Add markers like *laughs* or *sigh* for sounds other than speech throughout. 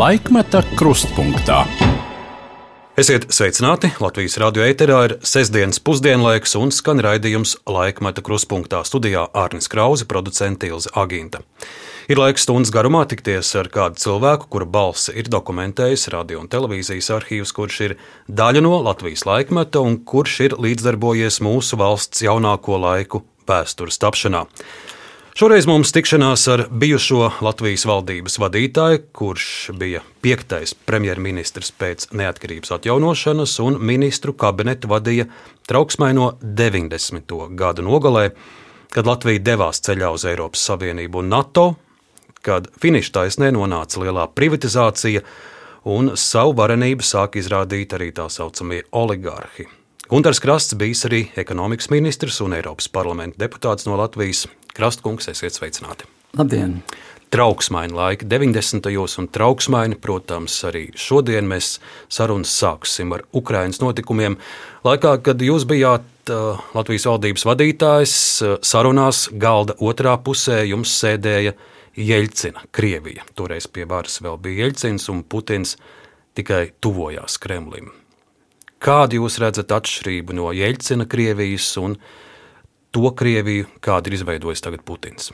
Laikmeta krustpunktā. Esiet sveicināti! Latvijas radio ēterā ir sestdienas pusdienlaiks un skan raidījums laikmeta kruspunktā studijā Ārnis Krause, producents Ilze Aginta. Ir laiks stundas garumā tikties ar kādu cilvēku, kura balss ir dokumentējis radio un televīzijas arhīvs, kurš ir daļa no Latvijas laikmeta un kurš ir līdzdarbojies mūsu valsts jaunāko laiku vēstures tapšanā. Šoreiz mums tikšanās ar bijušo Latvijas valdības vadītāju, kurš bija piektais premjerministrs pēc neatkarības atjaunošanas, un ministru kabinetu vadīja trauksmaino 90. gadu nogalē, kad Latvija devās ceļā uz Eiropas Savienību un NATO, kad finiša taisnē nonāca lielā privatizācija, un savu varenību sāk izrādīt arī tā saucamie oligarhi. Gunārs Krasts bijis arī ekonomikas ministrs un Eiropas parlamenta deputāts no Latvijas. Krastkungs, esiet sveicināti! Labdien! Trauksmaini laiki 90. un trauksmaini, protams, arī šodien mēs sarunas sāksim ar Ukraiņas notikumiem. Laikā, kad jūs bijāt uh, Latvijas valdības vadītājs, uh, sarunās galda otrā pusē jums sēdēja Jeļcina, Krievija. Toreiz pie varas vēl bija Jeļcins un Putins tikai tuvojās Kremlim. Kādu jūs redzat atšķirību no Jeļcina Krievijas un to Krieviju, kāda ir izveidojis tagad Putins?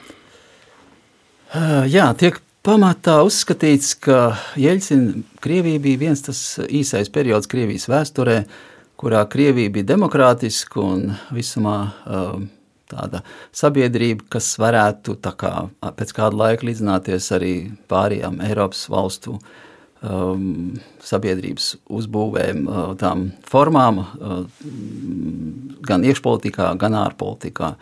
Jā, tiek pamatā uzskatīts, ka Jeļcina Krievija bija viens tas īsais periods Krievijas vēsturē, kurā Krievija bija demokrātiska un visumā tāda sabiedrība, kas varētu kā, pēc kāda laika līdzināties arī pārējām Eiropas valstu uh, um, sabiedrības uzbūvēm, uh, tām formām, uh, gan iekšpolitikā, gan ārpolitikā.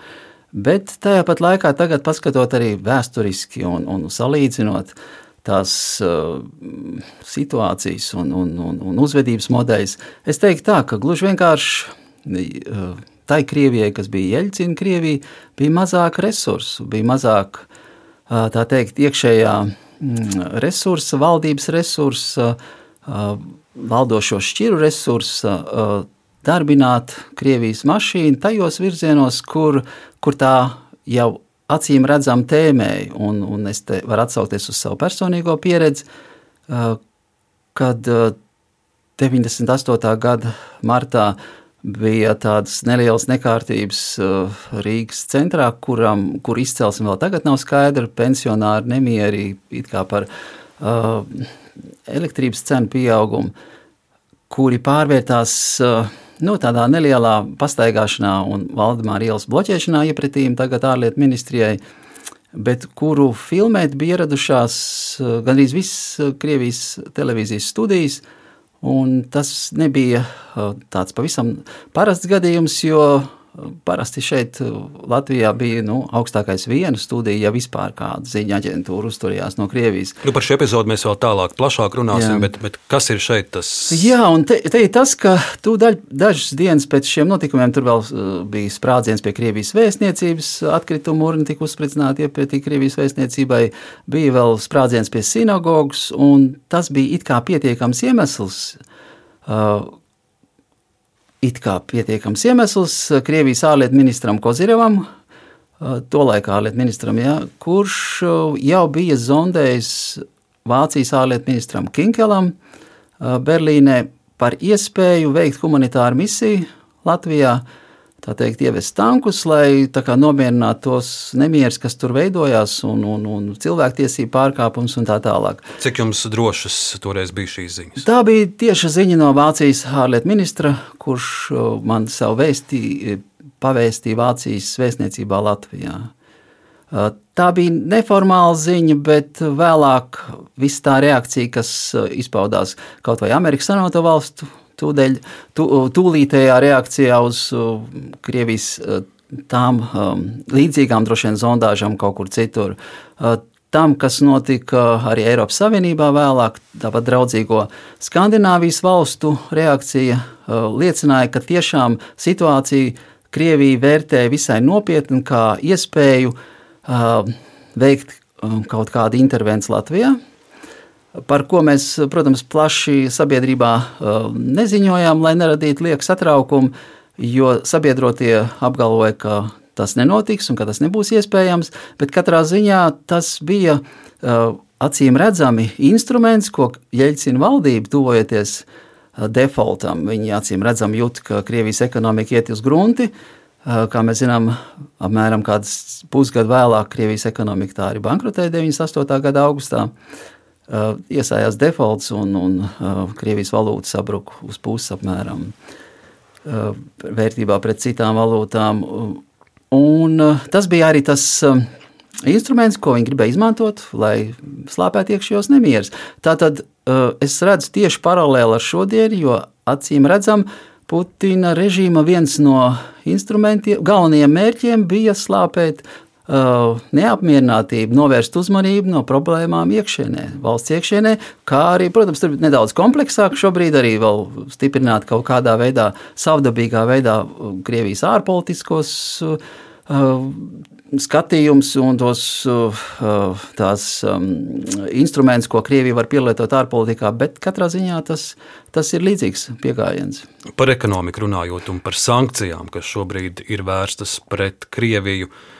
Bet tajā pat laikā, tagad paskatot arī vēsturiski un, un salīdzinot tās uh, situācijas un, un, un, un uzvedības modeļus, es teiktu tā, ka gluži vienkārši uh, tai Krievijai, kas bija Jeļcina Krievija, bija mazāk resursu, bija mazāk, uh, tā teikt, iekšējā Mm, resursa, valdības resursa, valdošo šķiru resursa, darbināt Krievijas mašīnu tajos virzienos, kur, kur tā jau acīm redzam tēmēji. Un, un es te varu atsaukties uz savu personīgo pieredzi, kad 98. gada martā bija tādas nelielas nekārtības uh, Rīgas centrā, kuram, kur izcelsme vēl tagad nav skaidra. Pensionāri nemieri par uh, elektrības cenu pieaugumu, kuri pārvērtās uh, nu, tādā nelielā pastaigāšanā un Valdemāra ielas bloķēšanā iepratīm tagad ārlietu ministrijai. Bet kuru filmēt bija ieradušās uh, gandrīz visas uh, Krievijas televīzijas studijas, uh, Un tas nebija uh, tāds pavisam parasts gadījums, jo Parasti šeit, uh, Latvijā, bija nu, augstākais viena studija, ja vispār kāda ziņa aģentūra uzturējās no Krievijas. Nu, par šo epizodu mēs vēl tālāk, plašāk runāsim, Jā. bet, bet kas ir šeit tas? Jā, un te, te ir tas, ka daļ, dažas dienas pēc šiem notikumiem tur vēl uh, bija sprādziens pie Krievijas vēstniecības, atkritumu urni tika uzspridzināti iepratī Krievijas vēstniecībai, bija vēl sprādziens pie sinagogas, un tas bija it kā pietiekams iemesls. Uh, it kā pietiekams iemesls Krievijas ārlietu ministram Kozirevam, tolaik ārlietu ministram, ja, kurš jau bija zondējis Vācijas ārlietu ministram Kinkelam Berlīnē par iespēju veikt humanitāru misiju Latvijā tā teikt, ievest tankus, lai nomierinātu tos nemierus, kas tur veidojās, un, un, un cilvēktiesību pārkāpumus un tā tālāk. Cik jums drošas toreiz bija šīs ziņas? Tā bija tieša ziņa no Vācijas ārlietu ministra, kurš man savu vēstī pavēstīja Vācijas vēstniecībā Latvijā. Tā bija neformāla ziņa, bet vēlāk viss tā reakcija, kas izpaudās kaut vai Amerikas Savienoto Valstu tūdeļ, tū, tūlītējā reakcijā uz Krievijas tām um, līdzīgām droši vien zondāžām kaut kur citur. Uh, tam, kas notika arī Eiropas Savienībā vēlāk, tāpat draudzīgo Skandināvijas valstu reakcija uh, liecināja, ka tiešām situācija Krievija vērtē visai nopietni kā iespēju uh, veikt um, kaut kādu intervenciju Latvijā par ko mēs, protams, plaši sabiedrībā uh, neziņojām, lai neradītu lieku satraukumu, jo sabiedrotie apgalvoja, ka tas nenotiks un ka tas nebūs iespējams, bet katrā ziņā tas bija uh, acīm redzami instruments, ko Jeļcina valdība tuvojoties defaultam. Viņi acīm redzami jūt, ka Krievijas ekonomika iet uz grunti. Kā mēs zinām, apmēram pusgadu vēlāk Krievijas ekonomika tā arī bankrotēja 98. gada augustā. Iesājās defaults un, un Krievijas valūta sabruka uz pusi apmēram vērtībā pret citām valūtām. Un tas bija arī tas instruments, ko viņi gribēja izmantot, lai slāpētu iekšējos nemierus. Tātad es redzu tieši paralēli ar šodienu, jo acīm redzam, Putina režīma viens no instrumentiem, galvenajiem mērķiem bija slāpēt neapmierinātību, novērst uzmanību no problēmām iekšienē, valsts iekšienē, kā arī, protams, tur nedaudz kompleksāk šobrīd arī vēl stiprināt kaut kādā veidā, savdabīgā veidā Krievijas ārpolitiskos uh, skatījums un tos uh, tās, um, instruments, ko Krievija var pielietot ārpolitikā, bet katrā ziņā tas, tas ir līdzīgs pieejams. Par ekonomiku runājot un par sankcijām, kas šobrīd ir vērstas pret Krieviju, uh,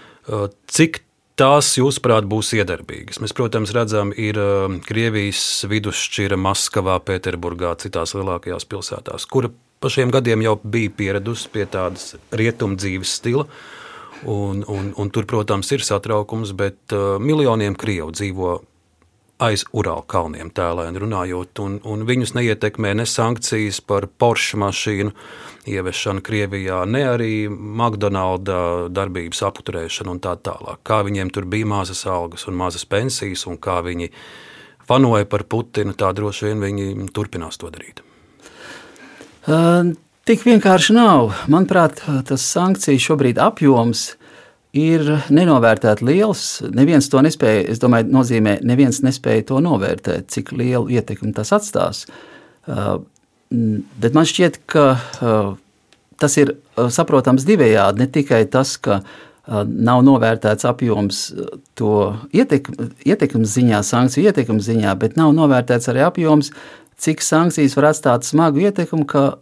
cik tās, jūsuprāt, būs iedarbīgas? Mēs, protams, redzam, ir uh, Krievijas vidusšķira Maskavā, Pēterburgā, citās lielākajās pilsētās, kura pa šiem gadiem jau bija pieradusi pie tādas rietumu dzīves stila. Un, un, un tur, protams, ir satraukums, bet uh, miljoniem krievu dzīvo aiz Urāla kalniem, tēlēni runājot, un, un viņus neietekmē ne sankcijas par Porsche mašīnu ieviešanu Krievijā, ne arī McDonald's darbības apturēšanu un tā tālāk. Kā viņiem tur bija mazas algas un mazas pensijas, un kā viņi fanoja par Putinu, tā droši vien viņi turpinās to darīt. Uh, Tik vienkārši nav. Manuprāt, tas sankciju šobrīd apjoms ir nenovērtēts liels. Neviens to nespēja, es domāju, nozīmē, neviens nespēja to novērtēt, cik lielu ietekmi tas atstās. Uh, bet man šķiet, ka uh, tas ir uh, saprotams divējādi. Ne tikai tas, ka nav novērtēts apjoms to ietekmes ziņā, sankciju ietekmes ziņā, bet nav novērtēts arī apjoms, cik sankcijas var atstāt smagu ietekmi, ka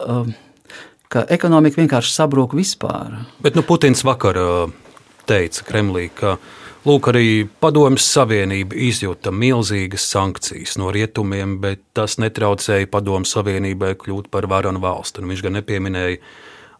ka ekonomika vienkārši sabrūk vispār. Bet nu, Putins vakar teica Kremlī, ka lūk, arī Padomjas Savienība izjūta milzīgas sankcijas no rietumiem, bet tas netraucēja Padomjas Savienībai kļūt par varanu valsti. Un viņš gan nepieminēja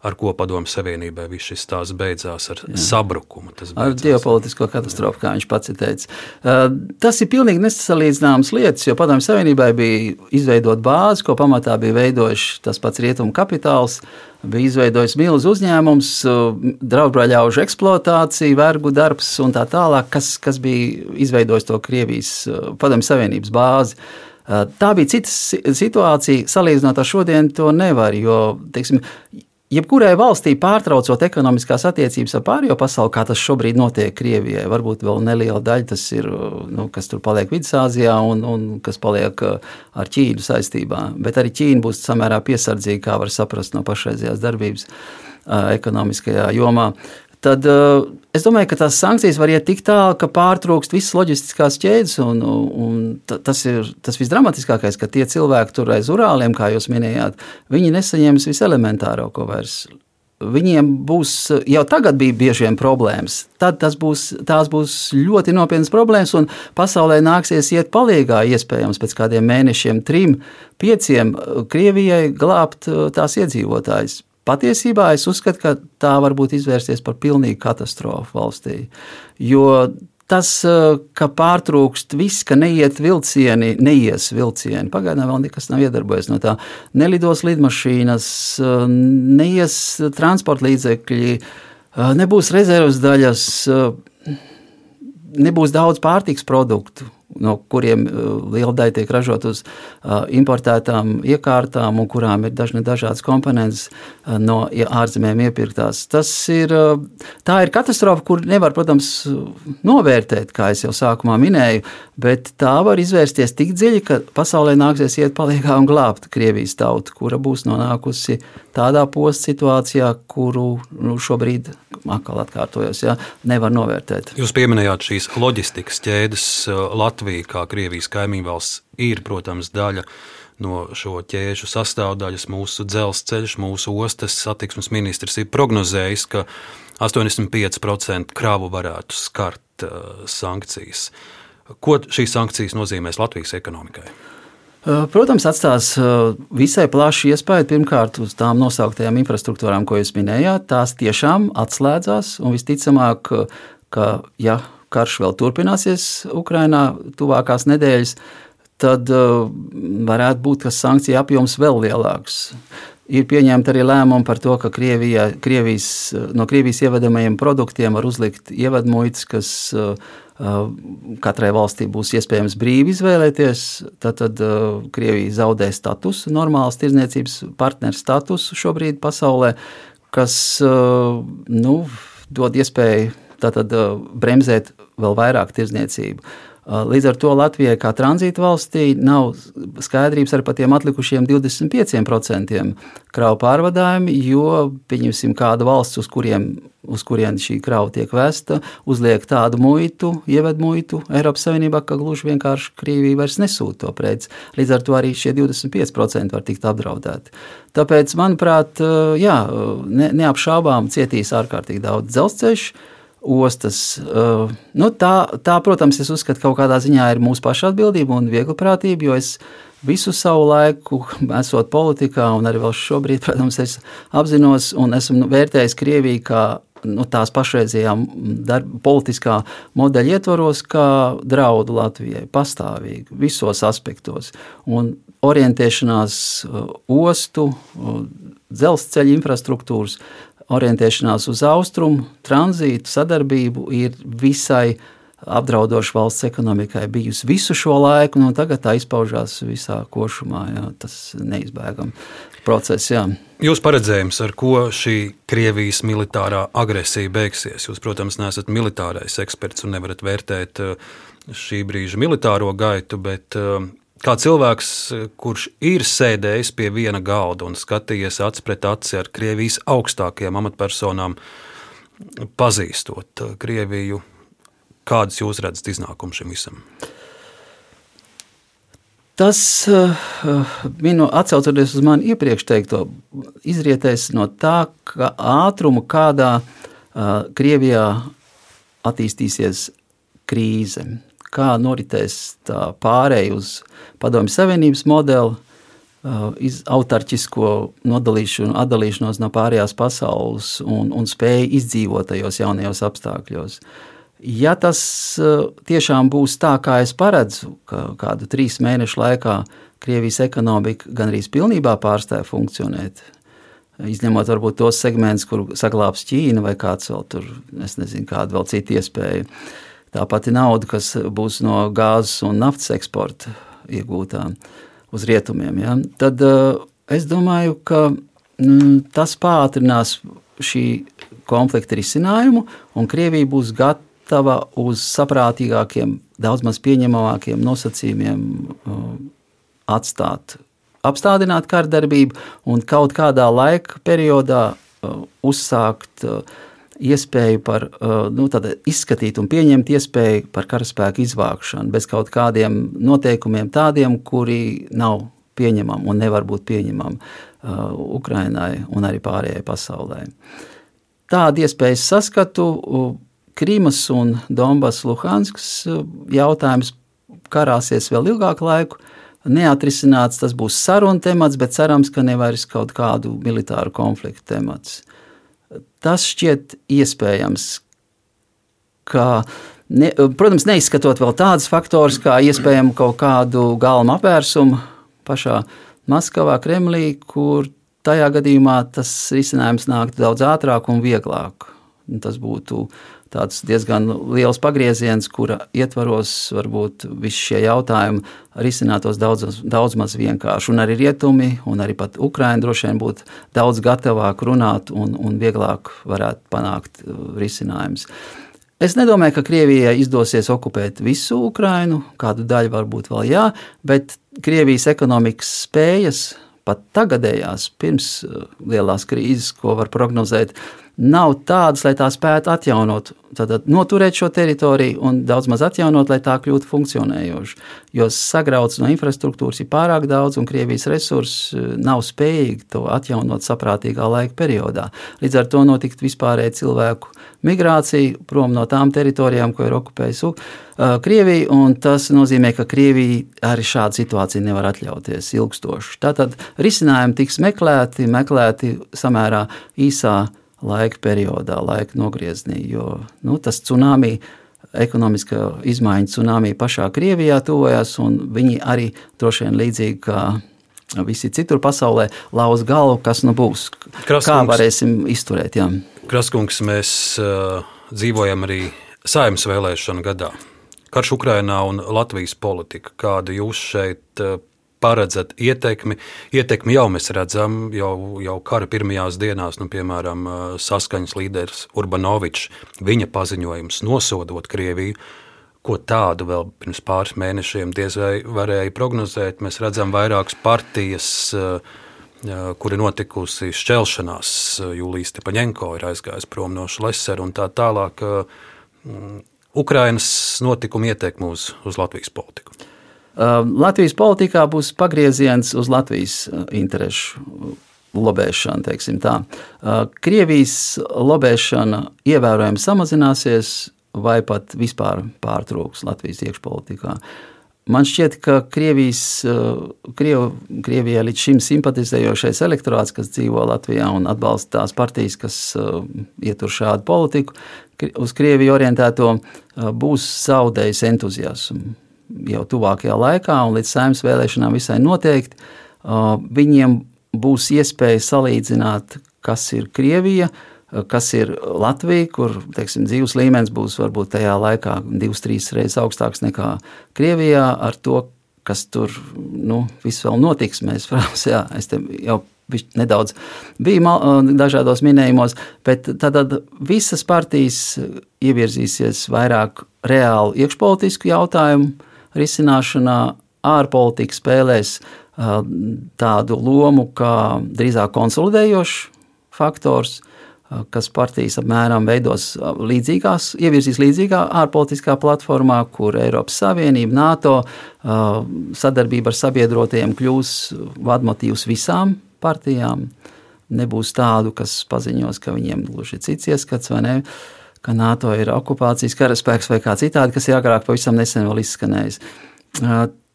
ar ko padomu savienībai viss šis stāsts beidzās ar Jā. sabrukumu. Ar ģeopolitisko katastrofu, kā viņš pats teica. Uh, tas ir pilnīgi nesalīdzināmas lietas, jo padomu savienībai bija izveidot bāzi, ko pamatā bija veidojis tas pats rietumu kapitāls. Bija izveidojis milzu uzņēmums, uh, draudbraļaužu eksploatācija, vergu darbs un tā tālāk, kas, kas bija izveidojis to Krievijas uh, padomu savienības bāzi. Tā bija cita situācija, salīdzinot ar šodienu, to nevar. Jo, teiksim, Jebkurai valstī pārtraucot ekonomiskās attiecības ar pārējo pasauli, kā tas šobrīd notiek Krievijai, varbūt vēl neliela daļa tas ir, nu, kas tur paliek Vidusāzijā un, un kas paliek uh, ar Ķīnu saistībā. Bet arī Ķīna būs samērā piesardzīga, kā var saprast no pašreizējās darbības uh, ekonomiskajā jomā tad uh, es domāju, ka tās sankcijas var iet tik tālu, ka pārtrūkst visas loģistiskās ķēdes. Un, un tas ir tas visdramatiskākais, ka tie cilvēki tur aiz urāliem, kā jūs minējāt, viņi nesaņems viselementārāko vairs. Viņiem būs jau tagad bija bieži vien problēmas. Tad būs, tās būs ļoti nopietnas problēmas, un pasaulē nāksies iet palīgā, iespējams, pēc kādiem mēnešiem, trim, pieciem, Krievijai glābt tās iedzīvotājus. Patiesībā es uzskatu, ka tā var izvērsties par pilnīgu katastrofu valstī. Jo tas, eh, ka pārtrūkst viss, ka neiet vilcieni, neies vilcieni. Pagaidām vēl nekas nav iedarbojies no tā. Nelidos lidmašīnas, eh, neies transporta līdzekļi, eh, nebūs rezerves daļas, nebūs daudz pārtiks produktu no kuriem uh, liela daļa tiek ražot uz uh, importētām iekārtām, un kurām ir dažne dažādas komponentes uh, no ārzemēm iepirktās. Tas ir, tā ir katastrofa, kur nevar, protams, novērtēt, kā jau sākumā minēju, bet tā var izvērsties tik dziļi, ka pasaulē nāksies iet palīgā un glābt Krievijas tautu, kura būs nonākusi tādā posta situācijā, kuru nu, šobrīd, atkal atkārtojos, ja, nevar novērtēt. Jūs pieminējāt šīs loģistikas ķēdes Latvijas Latvija, kā Krievijas kaimiņu valsts, ir, protams, daļa no šo ķēžu sastāvdaļas. Mūsu dzelzceļš, mūsu ostas satiksmes ministrs ir prognozējis, ka 85% kravu varētu skart uh, sankcijas. Ko šīs sankcijas nozīmēs Latvijas ekonomikai? Protams, atstās visai plašu iespēju pirmkārt uz tām nosauktajām infrastruktūrām, ko jūs minējāt. Tās tiešām atslēdzās un visticamāk, ka ja karš vēl turpināsies Ukrajinā tuvākās nedēļas, tad varētu būt, ka sankciju apjoms vēl lielāks. Ir pieņemta arī lēmuma par to, ka Krievijā, Krievijas, no Krievijas ievedamajiem produktiem var uzlikt ievedmuitas, kas uh, katrai valstī būs iespējams brīvi izvēlēties. Tad, tad uh, Krievija zaudē statusu, normālas tirdzniecības partneru statusu šobrīd pasaulē, kas uh, nu, dod iespēju tātad, bremzēt vēl vairāk tirdzniecību. Līdz ar to Latvijai, kā tranzīta valstī, nav skaidrības ar tiem atlikušiem 25% kravu pārvadājumi, jo, pieņemsim, kāda valsts, uz kuriem uz kurien šī krava tiek vesta, uzliek tādu muitu, ieved muitu Eiropas Savienībā, ka gluži vienkārši Krievija vairs nesūta to preci. Līdz ar to arī šie 25% var tikt apdraudēti. Tāpēc, manuprāt, jā, ne, neapšaubām cietīs ārkārtīgi daudz dzelzceļu ostas. Uh, nu, tā, tā, protams, es uzskatu, ka kaut kādā ziņā ir mūsu paša atbildība un viegliprātība, jo es visu savu laiku, esot politikā, un arī vēl šobrīd, *laughs* protams, es apzinos un esmu vērtējis Krieviju kā nu, tās pašreizējā darba, politiskā modeļa ietvaros, kā draudu Latvijai pastāvīgi visos aspektos. Un orientēšanās uh, ostu, uh, dzelzceļa infrastruktūras orientēšanās uz austrumu, tranzītu, sadarbību ir visai apdraudoša valsts ekonomikai bijusi visu šo laiku, un nu, tagad tā izpaužās visā košumā. Jā, tas neizbēgami process. Jā. Jūs paredzējums, ar ko šī Krievijas militārā agresija beigsies? Jūs, protams, neesat militārais eksperts un nevarat vērtēt uh, šī brīža militāro gaitu, bet uh, kā cilvēks, kurš ir sēdējis pie viena galda un skatījies acis pret aci ar Krievijas augstākajām amatpersonām, pazīstot Krieviju, kādas jūs redzat iznākumu šim visam? Tas, minu, atcaucoties uz mani iepriekš teikto, izrietēs no tā, ka ātrumu, kādā Krievijā attīstīsies krīze, kā noritēs tā pārēja uz Padomju Savienības modeli, uh, autarķisko nodalīšanu, atdalīšanos no pārējās pasaules un, un spēju izdzīvot tajos jaunajos apstākļos. Ja tas uh, tiešām būs tā, kā es paredzu, ka kādu trīs mēnešu laikā Krievijas ekonomika gan arī pilnībā pārstāja funkcionēt, izņemot varbūt tos segmentus, kur saglabās Ķīna vai kāds vēl tur, es nezinu, kāda vēl cita iespēja. Tā pati nauda, kas būs no gāzes un naftas eksporta iegūtā uz rietumiem, ja, tad uh, es domāju, ka mm, tas pātrinās šī konflikta risinājumu, un Krievija būs gatava uz saprātīgākiem, daudz maz pieņemamākiem nosacījumiem uh, atstāt, apstādināt kārdarbību un kaut kādā laika periodā uh, uzsākt uh, iespēju par, uh, nu, izskatīt un pieņemt iespēju par karaspēku izvākšanu bez kaut kādiem noteikumiem, tādiem, kuri nav pieņemami un nevar būt pieņemami uh, Ukrainai un arī pārējai pasaulē. Tādu iespēju saskatu Krīmas un Donbass Luhanskas uh, jautājums karāsies vēl ilgāku laiku. Neatrisināts tas būs sarunu temats, bet cerams, ka nevis kaut kādu militāru konfliktu temats. Tas šķiet iespējams. Ka, ne, protams, neizskatot vēl tādus faktorus, kā iespējamu kaut kādu galmu apvērsumu pašā Maskavā, Kremlī, kur tajā gadījumā tas risinājums nāktu daudz ātrāk un vieglāk. Tas būtu tāds diezgan liels pagrieziens, kura ietvaros varbūt visi šie jautājumi risinātos daudz, daudz maz vienkārši. Un arī rietumi, un arī pat Ukraina droši vien būtu daudz gatavāk runāt un, un vieglāk varētu panākt uh, risinājumus. Es nedomāju, ka Krievijai izdosies okupēt visu Ukrainu, kādu daļu varbūt vēl jā, bet Krievijas ekonomikas spējas pat tagadējās, pirms uh, lielās krīzes, ko var prognozēt, nav tādas, lai tā spētu atjaunot, tātad noturēt šo teritoriju un daudz maz atjaunot, lai tā kļūtu funkcionējoša. Jo sagrauts no infrastruktūras ir pārāk daudz, un Krievijas resursi eh, nav spējīgi to atjaunot saprātīgā laika periodā. Līdz ar to notikt vispārēji cilvēku migrācija prom no tām teritorijām, ko ir okupējusi uh, Krievija, un tas nozīmē, ka Krievija arī šādu situāciju nevar atļauties ilgstoši. Tātad risinājumi tiks meklēti, meklēti samērā īsā laika periodā, laika nogriezienī, jo nu, tas tsunami ekonomiskā izmaiņa tsunami pašā Krievijā tuvojas, un viņi arī droši vien līdzīgi kā visi citur pasaulē lauz galvu, kas nu būs. Kraskungs, kā varēsim izturēt? Jā. Kraskungs, mēs uh, dzīvojam arī saimnes vēlēšanu gadā. Karš Ukrainā un Latvijas politika. Kādu jūs šeit paredzat ietekmi? Ietekmi jau mēs redzam, jau, jau kara pirmajās dienās, nu, piemēram, saskaņas līderis Urbanovičs, viņa paziņojums nosodot Krieviju. Ko tādu vēl pirms pāris mēnešiem diez vai varēja prognozēt? Mēs redzam vairākas partijas, kur ir notikusi šķelšanās. Jūlijas Stepaņenko ir aizgājis prom no Šlesera un tā tālāk. Ukrainas notikuma ietekme uz, uz Latvijas politiku. Latvijas politikā būs pagrieziens uz Latvijas interesu lobēšanu. Krievijas lobēšana ievērojami samazināsies vai pat vispār pārtrūks Latvijas iekšpolitikā. Man šķiet, ka Krievijas, Kriev, Krievijai līdz šim simpatizējošais elektorāts, kas dzīvo Latvijā un atbalsta tās partijas, kas ietur šādu politiku, uz Krieviju orientēto, būs zaudējis entuziasmu jau tuvākajā laikā, un līdz saimnes vēlēšanām visai noteikti viņiem būs iespēja salīdzināt, kas ir Krievija, kas ir Latvija, kur teiksim, dzīves līmenis būs varbūt tajā laikā divas, trīs reizes augstāks nekā Krievijā, ar to, kas tur nu, viss vēl notiks. Mēs, *laughs* protams, jā, es jau nedaudz biju dažādos minējumos, bet tad visas partijas ievirzīsies vairāk reāli iekšpolitisku jautājumu risināšanā, ārpolitika spēlēs tādu lomu kā drīzāk konsolidējošs faktors kas partijas apmēram veidos līdzīgās, ievirzīs līdzīgā ārpolitiskā platformā, kur Eiropas Savienība, NATO sadarbība ar sabiedrotajiem kļūs vadmotīvs visām partijām. Nebūs tādu, kas paziņos, ka viņiem gluži cits ieskats vai ne, ka NATO ir okupācijas karaspēks vai kā citādi, kas ir agrāk pavisam nesen vēl izskanējis.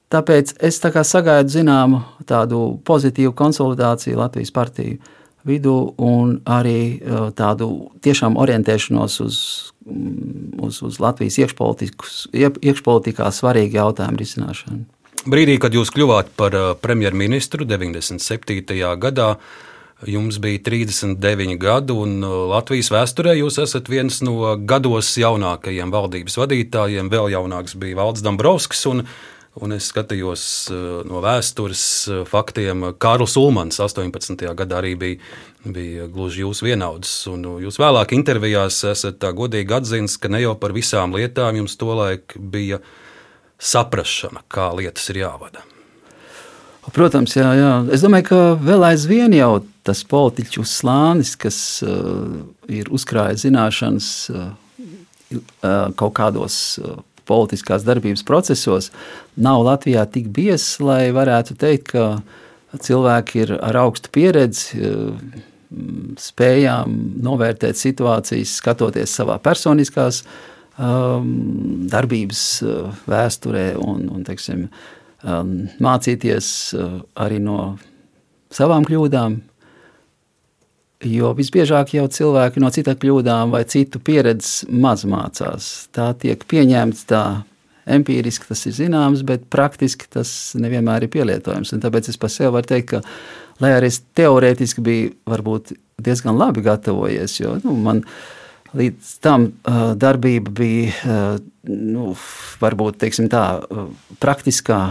Tāpēc es tā sagaidu zināmu tādu pozitīvu konsolidāciju Latvijas partiju vidū un arī tādu tiešām orientēšanos uz, mm, uz, uz Latvijas iekšpolitikā svarīgu jautājumu risināšanu. Brīdī, kad jūs kļuvāt par premjerministru 97. gadā, jums bija 39 gadi, un Latvijas vēsturē jūs esat viens no gados jaunākajiem valdības vadītājiem. Vēl jaunāks bija Valds Dombrovskis. Un es skatījos eh, no vēstures eh, faktiem, Kārlis Ulmans 18. gadā arī bija, bija gluži jūsu vienaudzis. Un jūs vēlāk intervijās esat tā godīgi atzīts, ka ne jau par visām lietām jums tolaik bija saprašana, kā lietas ir jāvada. Protams, jā, jā. Es domāju, ka vēl aizvien jau tas politiķu slānis, kas uh, ir uzkrājis zināšanas uh, kaut kādos uh, politiskās darbības procesos nav Latvijā tik biezs, lai varētu teikt, ka cilvēki ir ar augstu pieredzi, eh, spējām novērtēt situācijas, skatoties savā personiskās um, darbības eh, vēsturē un, un teiksim, um, mācīties uh, arī no savām kļūdām, Jo visbiežāk jau cilvēki no citu kļūdām vai citu pieredzes maz mācās. Tā tiek pieņemts tā empiriski, tas ir zināms, bet praktiski tas nevienmēr ir pielietojams. Un tāpēc es par sevi varu teikt, ka, lai arī es teorētiski biju varbūt diezgan labi gatavojies, jo nu, man līdz tam uh, darbība bija uh, nu, varbūt tā, uh, praktiskā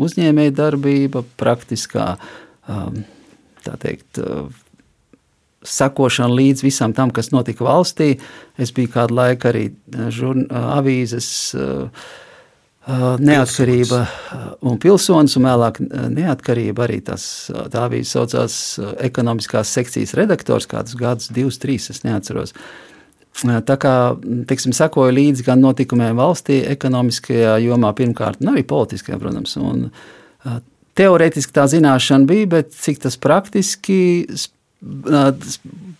uzņēmēja darbība, praktiskā um, teikt sekošana līdz visam tam, kas notika valstī. Es biju kādu laiku arī eh, žurn, eh, avīzes neatkarība un pilsonis, un vēlāk neatkarība arī tas, tā bija saucās ekonomiskās sekcijas redaktors kādus gadus, divus, trīs, es neatceros. Tā kā, teiksim, sekoju līdzi gan notikumiem valstī, ekonomiskajā jomā pirmkārt, un arī politiskajā, protams, un teorētiski tā zināšana bija, bet cik tas praktiski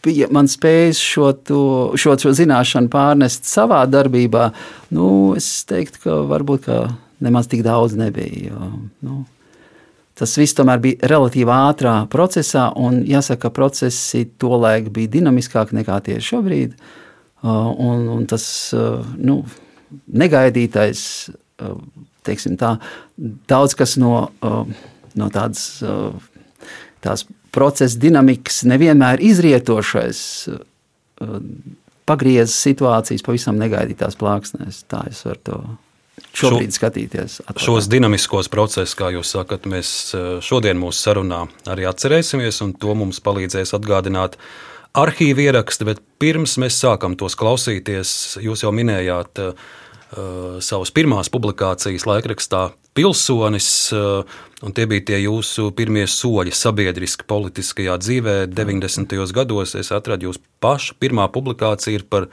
bija man spējas šo, to, šo, šo zināšanu pārnest savā darbībā, nu, es teiktu, ka varbūt ka nemaz tik daudz nebija. Jo, nu, tas viss tomēr bija relatīvi ātrā procesā, un jāsaka, ka procesi tolaik bija dinamiskāki nekā tie šobrīd. Un, un tas nu, negaidītais, teiksim tā, daudz kas no, no tādas tās procesa dinamikas nevienmēr izrietošais uh, pagriezis situācijas pavisam negaidītās plāksnēs. Tā es varu to šobrīd Šo, skatīties. Atpakaļ. Šos dinamiskos procesus, kā jūs sakat, mēs uh, šodien mūsu sarunā arī atcerēsimies, un to mums palīdzēs atgādināt arhīvu ieraksti. Bet pirms mēs sākam tos klausīties, jūs jau minējāt uh, savas pirmās publikācijas laikrakstā Pilsonis, uh, Un tie bija tie jūsu pirmie soļi sabiedriski, politiskajā dzīvē. 90. gados es atradu jūsu pašu pirmā publikācija par,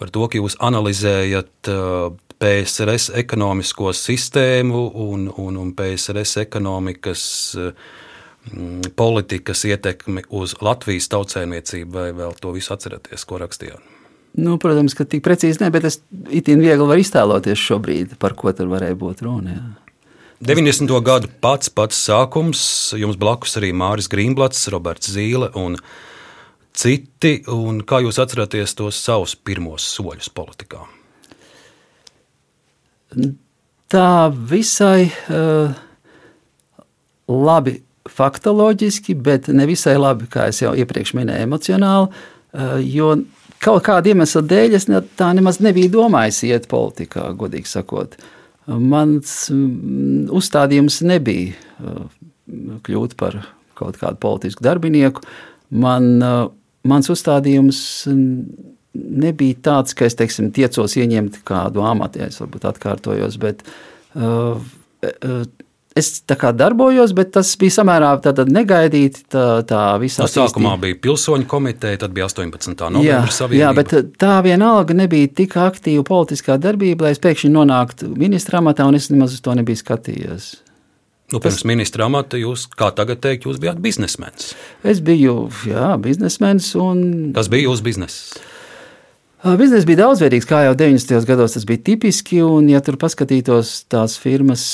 par to, ka jūs analizējat uh, PSRS ekonomisko sistēmu un, un, un PSRS ekonomikas uh, politikas ietekmi uz Latvijas tautsēmniecību, vai vēl to visu atceraties, ko rakstījāt? Nu, protams, ka tik precīzi ne, bet es itin viegli varu iztēloties šobrīd, par ko tur varēja būt runa. Jā. 90. gadu pats pats sākums, jums blakus arī Māris Grīmblats, Roberts Zīle un citi. Un kā jūs atceraties tos savus pirmos soļus politikā? Tā visai uh, labi faktoloģiski, bet ne visai labi, kā jau iepriekš minēju, emocionāli. Uh, jo kaut kāda iemesla dēļ es ne, tā nemaz nebiju domājis iet politikā, godīgi sakot. Mans mm, uzstādījums nebija uh, kļūt par kaut kādu politisku darbinieku. Man, uh, mans uzstādījums nebija tāds, ka es teiksim, tiecos ieņemt kādu amatu, es varbūt atkārtojos, bet uh, es darbojos, bet tas bija samērā negaidīti. Tā, tā visā no sākumā attīstība. bija pilsoņu komiteja, tad bija 18. novembris savienība. Jā, bet tā vienalga nebija tik aktīva politiskā darbība, lai es pēkšņi nonāktu ministra amatā, un es nemaz uz to nebiju skatījies. Nu, pirms tas, ministra amata jūs, kā tagad teikt, jūs bijāt biznesmenis. Es biju, jā, biznesmenis. Un... Kas bija jūsu bizness? Biznesa bija daudzveidīgs, kā jau 90. gados tas bija tipiski. Un, ja tur paskatītos tās firmas,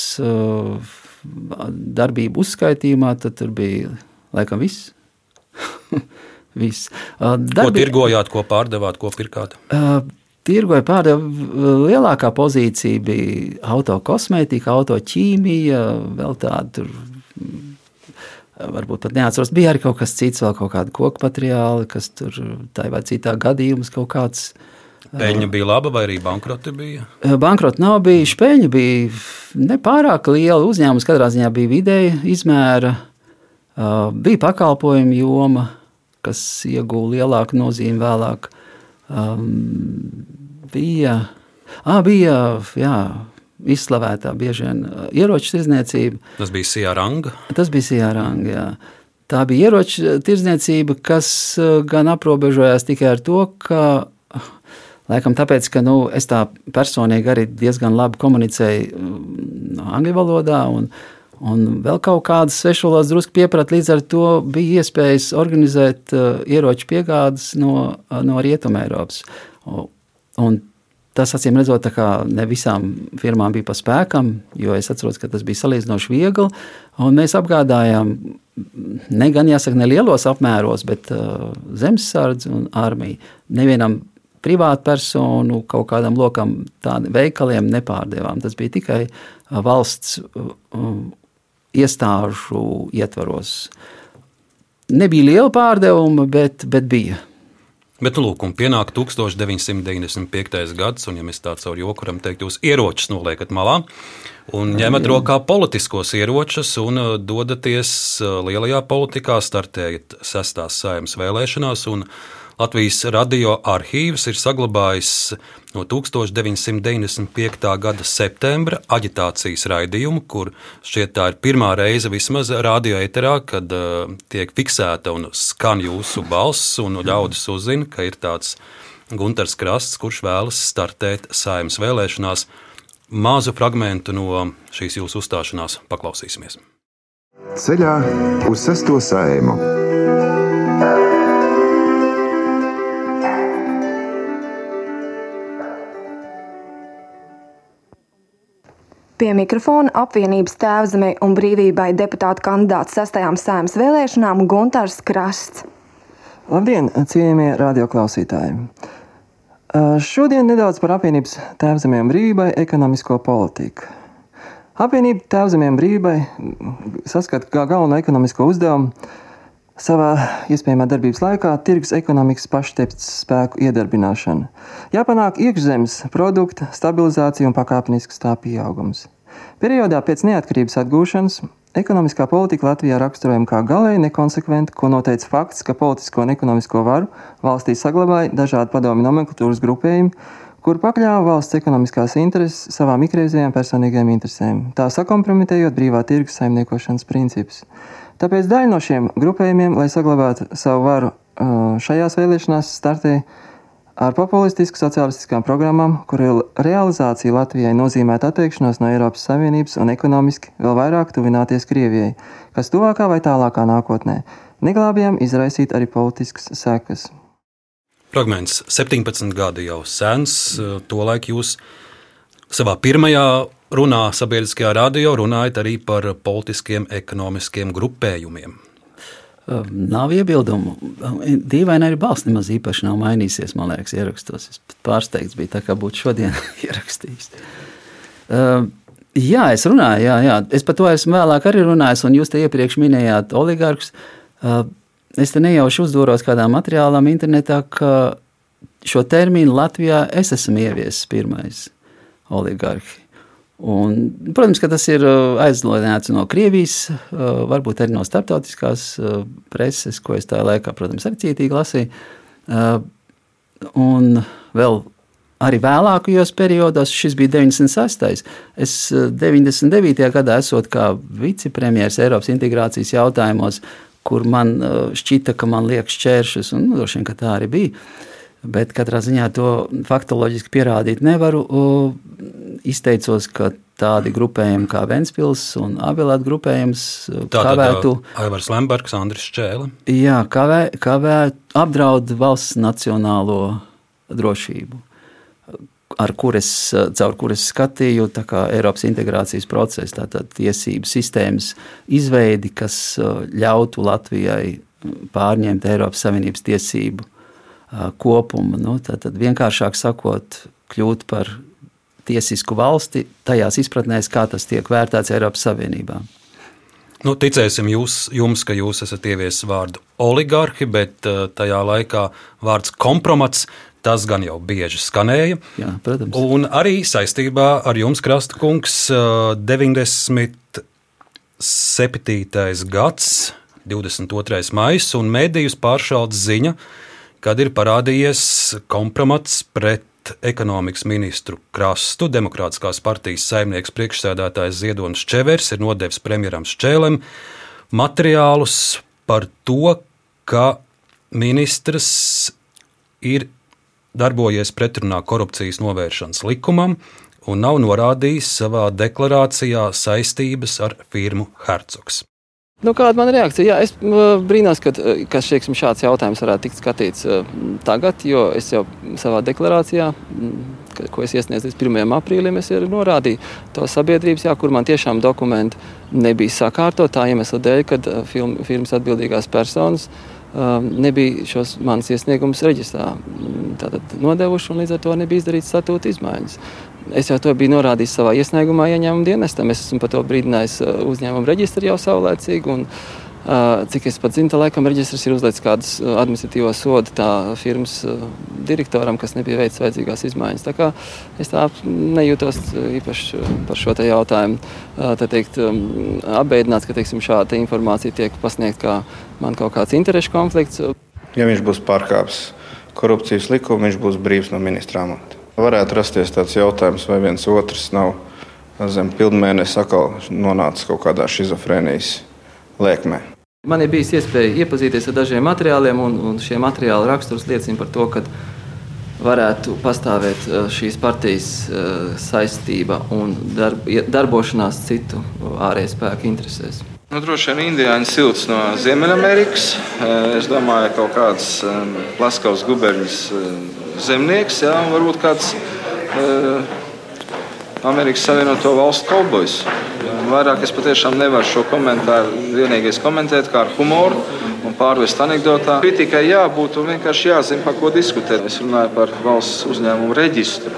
darbību uzskaitījumā, tad tur bija laikam viss. *laughs* viss. Darbi... Ko tirgojāt, ko pārdevāt, ko pirkāt? Uh, Tirgoja pārdevu lielākā pozīcija bija autokosmētika, autoķīmija, vēl tāda varbūt pat neatceros. Bija arī kaut kas cits, vēl kaut kāda koku materiāli, kas tur tā vai citā gadījums kaut kāds Peļņa bija laba, vai arī bankroti bija? Bankroti nav bijuši. Peļņa bija nepārāk liela. Uzņēmums katrā ziņā bija vidēja izmēra. Bija pakalpojumu joma, kas ieguva lielāku nozīmi vēlāk. Bija, à, bija jā, izslavētā bieži vien ieroču tirdzniecība. Tas bija Sijāranga. Tas bija Sijāranga, jā. Tā bija ieroču tirdzniecība, kas gan aprobežojās tikai ar to, ka Laikam tāpēc, ka nu, es tā personīgi arī diezgan labi komunicēju mm, angļu valodā. Un, Un vēl kaut kādas svešvalodas drusku pieprāt, līdz ar to bija iespējas organizēt uh, ieroču piegādes no, uh, no Rietumē Eiropas. Un tas, acīm redzot, ne visām firmām bija pa spēkam, jo es atceros, ka tas bija salīdzinoši viegli. Mēs apgādājām, ne gan jāsaka, ne lielos apmēros, bet uh, zemesardze un armija. Nevienam privātpersonu kaut kādam lokam, tādiem veikaliem nepārdevām. Tas bija tikai valsts iestāžu ietvaros. Nebija liela pārdevuma, bet, bet bija. Bet, lūk, un pienāk 1995. gads, un, ja mēs tā caur joku varam teikt, jūs ieročus noliekat malā un ņemat rokā politiskos ieročus un dodaties lielajā politikā, startējat sestās saimnes vēlēšanās. Latvijas radio arhīvs ir saglabājis no 1995. gada septembra aģitācijas raidījumu, kur šķiet tā ir pirmā reize vismaz radioeterā, kad uh, tiek fiksēta un skan jūsu balss, un ļaudis uzzina, ka ir tāds Gunārs Krasts, kurš vēlas startēt saimnes vēlēšanās. Mazu fragment no šīs jūsu uzstāšanās paklausīsimies. Ceļā uz sesto saimu. Pie mikrofona apvienības tēvzemē un brīvībai deputāta kandidāts sastajām saimnes vēlēšanām Gunārs Krasts. Labdien, cienījamie radioklausītāji! Šodien nedaudz par apvienības tēvzemē un brīvībai ekonomisko politiku. Apvienība tēvzemē un brīvībai saskata kā galveno ekonomisko uzdevumu savā iespējamā darbības laikā tirgus ekonomikas paštepts spēku iedarbināšana. Jāpanāk iekšzemes produkta stabilizācija un pakāpenisks tā pieaugums. Periodā pēc neatkarības atgūšanas ekonomiskā politika Latvijā raksturojama kā galēji nekonsekventa, ko noteica fakts, ka politisko un ekonomisko varu valstī saglabāja dažādi padomi nomenklatūras grupējumi, kur pakļāva valsts ekonomiskās intereses savām ikreizējām personīgajām interesēm, tā sakompromitējot brīvā tirgus saimniekošanas principus. Tāpēc daļa no šiem grupējumiem, lai saglabātu savu varu šajās vēlēšanās, startēja ar populistisku sociālistiskām programmām, kuru realizācija Latvijai nozīmētu atteikšanos no Eiropas Savienības un ekonomiski vēl vairāk tuvināties Krievijai, kas tuvākā vai tālākā nākotnē neglābjām izraisīt arī politiskas sekas. Fragments 17 gadi jau sens, tolaik jūs savā pirmajā runā sabiedriskajā radio runājat arī par politiskiem, ekonomiskiem grupējumiem. Nav iebildumu. Dīvaini arī balss nemaz īpaši nav mainīsies, man liekas, ierakstos. Es pat pārsteigts biju, tā kā būtu šodien *laughs* ierakstījis. Uh, jā, es runāju, jā, jā. Es par to esmu vēlāk arī runājis, un jūs te iepriekš minējāt oligarkus. Uh, es te nejauši uzdūros kādā materiālām internetā, ka šo terminu Latvijā es esmu ieviesis pirmais oligarhi. Un, protams, ka tas ir uh, aizlūdināts no Krievijas, uh, varbūt arī no starptautiskās uh, preses, ko es tajā laikā, protams, arī cietīgi lasīju. Un vēl arī vēlākajos periodos, šis bija 96. Es 99. gadā esot kā vicepremjeras Eiropas integrācijas jautājumos, kur man šķita, ka man liekas šķēršus, un nu, droši vien, ka tā arī bija. Bet katrā ziņā to faktoloģiski pierādīt nevaru izteicos, ka tādi grupējumi kā Ventspils un Abilēta grupējums kavētu. Aivars Lembergs, Andris Čēle. Jā, kavē, kavē apdraud valsts nacionālo drošību, ar kuras, caur kuras skatīju Eiropas integrācijas procesu, tātad tiesību sistēmas izveidi, kas ļautu Latvijai pārņemt Eiropas Savienības tiesību kopumu. Nu, tad vienkāršāk sakot, kļūt par tiesisku valsti tajās izpratnēs, kā tas tiek vērtēts Eiropas Savienībā. Nu, ticēsim jūs, jums, ka jūs esat ieviesis vārdu oligarhi, bet tajā laikā vārds kompromats. Tas gan jau bieži skanēja. Jā, protams. Un arī saistībā ar jums, Krasta kungs, 97. gads, 22. maija, un mēdījus pāršauts ziņa, kad ir parādījies kompromats pret ekonomikas ministru Krastu. Demokrātiskās partijas saimnieks priekšsēdētājs Ziedonis Čevers ir nodevis premjeram Šķēlem materiālus par to, ka ministrs ir darbojies pretrunā korupcijas novēršanas likumam un nav norādījis savā deklarācijā saistības ar firmu Hercogs. Nu, kāda man reakcija? Jā, es brīnos, ka, ka šieksim, šāds jautājums varētu tikt skatīts tagad, jo es jau savā deklarācijā, ko es iesniedzu līdz 1. aprīlim, es arī norādīju to sabiedrības, jā, kur man tiešām dokumenti nebija sakārtot tā iemesla dēļ, kad firmas atbildīgās personas nebija šos manas iesniegumus reģistrā nodevuši, un līdz ar to nebija izdarīts statūta izmaiņas. Es jau to biju norādījis savā iesniegumā ieņēmuma dienestam. Es esmu par to brīdinājis uh, uzņēmumu reģistru jau saulēcīgi. Un, uh, cik es pat zinu, tā laikam reģistrs ir uzlicis kādus uh, administratīvos sodu tā firmas direktoram, kas nebija veicis vajadzīgās izmaiņas. Tā kā es tā nejūtos īpaši par šo jautājumu. Tā teikt, um, apbeidināts, ka teiksim, šāda informācija tiek pasniegta kā man kaut kāds interešu konflikts. Ja viņš būs pārkāpis korupcijas likumu, viņš būs brīvs no ministra amata. Varētu rasties tāds jautājums, vai viens otrs nav zem pilnmēnesis atkal nonācis kaut kādā schizofrēnijas lēkmē. Man ir bijis iespēja iepazīties ar dažiem materiāliem, un, un šie materiāli raksturs liecina par to, ka varētu pastāvēt eh, šīs partijas eh, saistība un darb, darbošanās citu ārēju spēku interesēs. Nu, droši vien indiāņu silts no Ziemeļamerikas. Eh, es domāju, ka kaut kāds Plaskavas guberņas zemnieks, jā, varbūt kāds Amerikas Savienoto Valstu kaubojs. Vairāk es patiešām nevaru šo komentāru vienīgais komentēt kā ar humoru un pārvest anekdotā. Kritikai jābūt un vienkārši jāzina, par ko diskutēt. Es runāju par valsts uzņēmumu reģistru,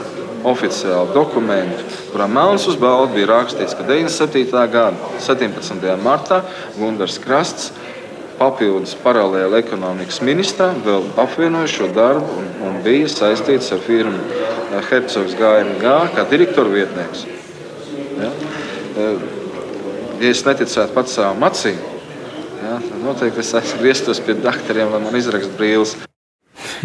oficiālu dokumentu, kurā melns uz balda bija rakstīts, ka 97. gada 17. martā Gunārs Krasts papildus paralēli ekonomikas ministram vēl apvienoja šo darbu un, un bija saistīts ar firmu Hercogs GMG kā direktora vietnieks. Ja? Ja es neticētu pats savām acīm, ja, tad noteikti es grieztos pie doktoriem, lai man izrakstu brīvs.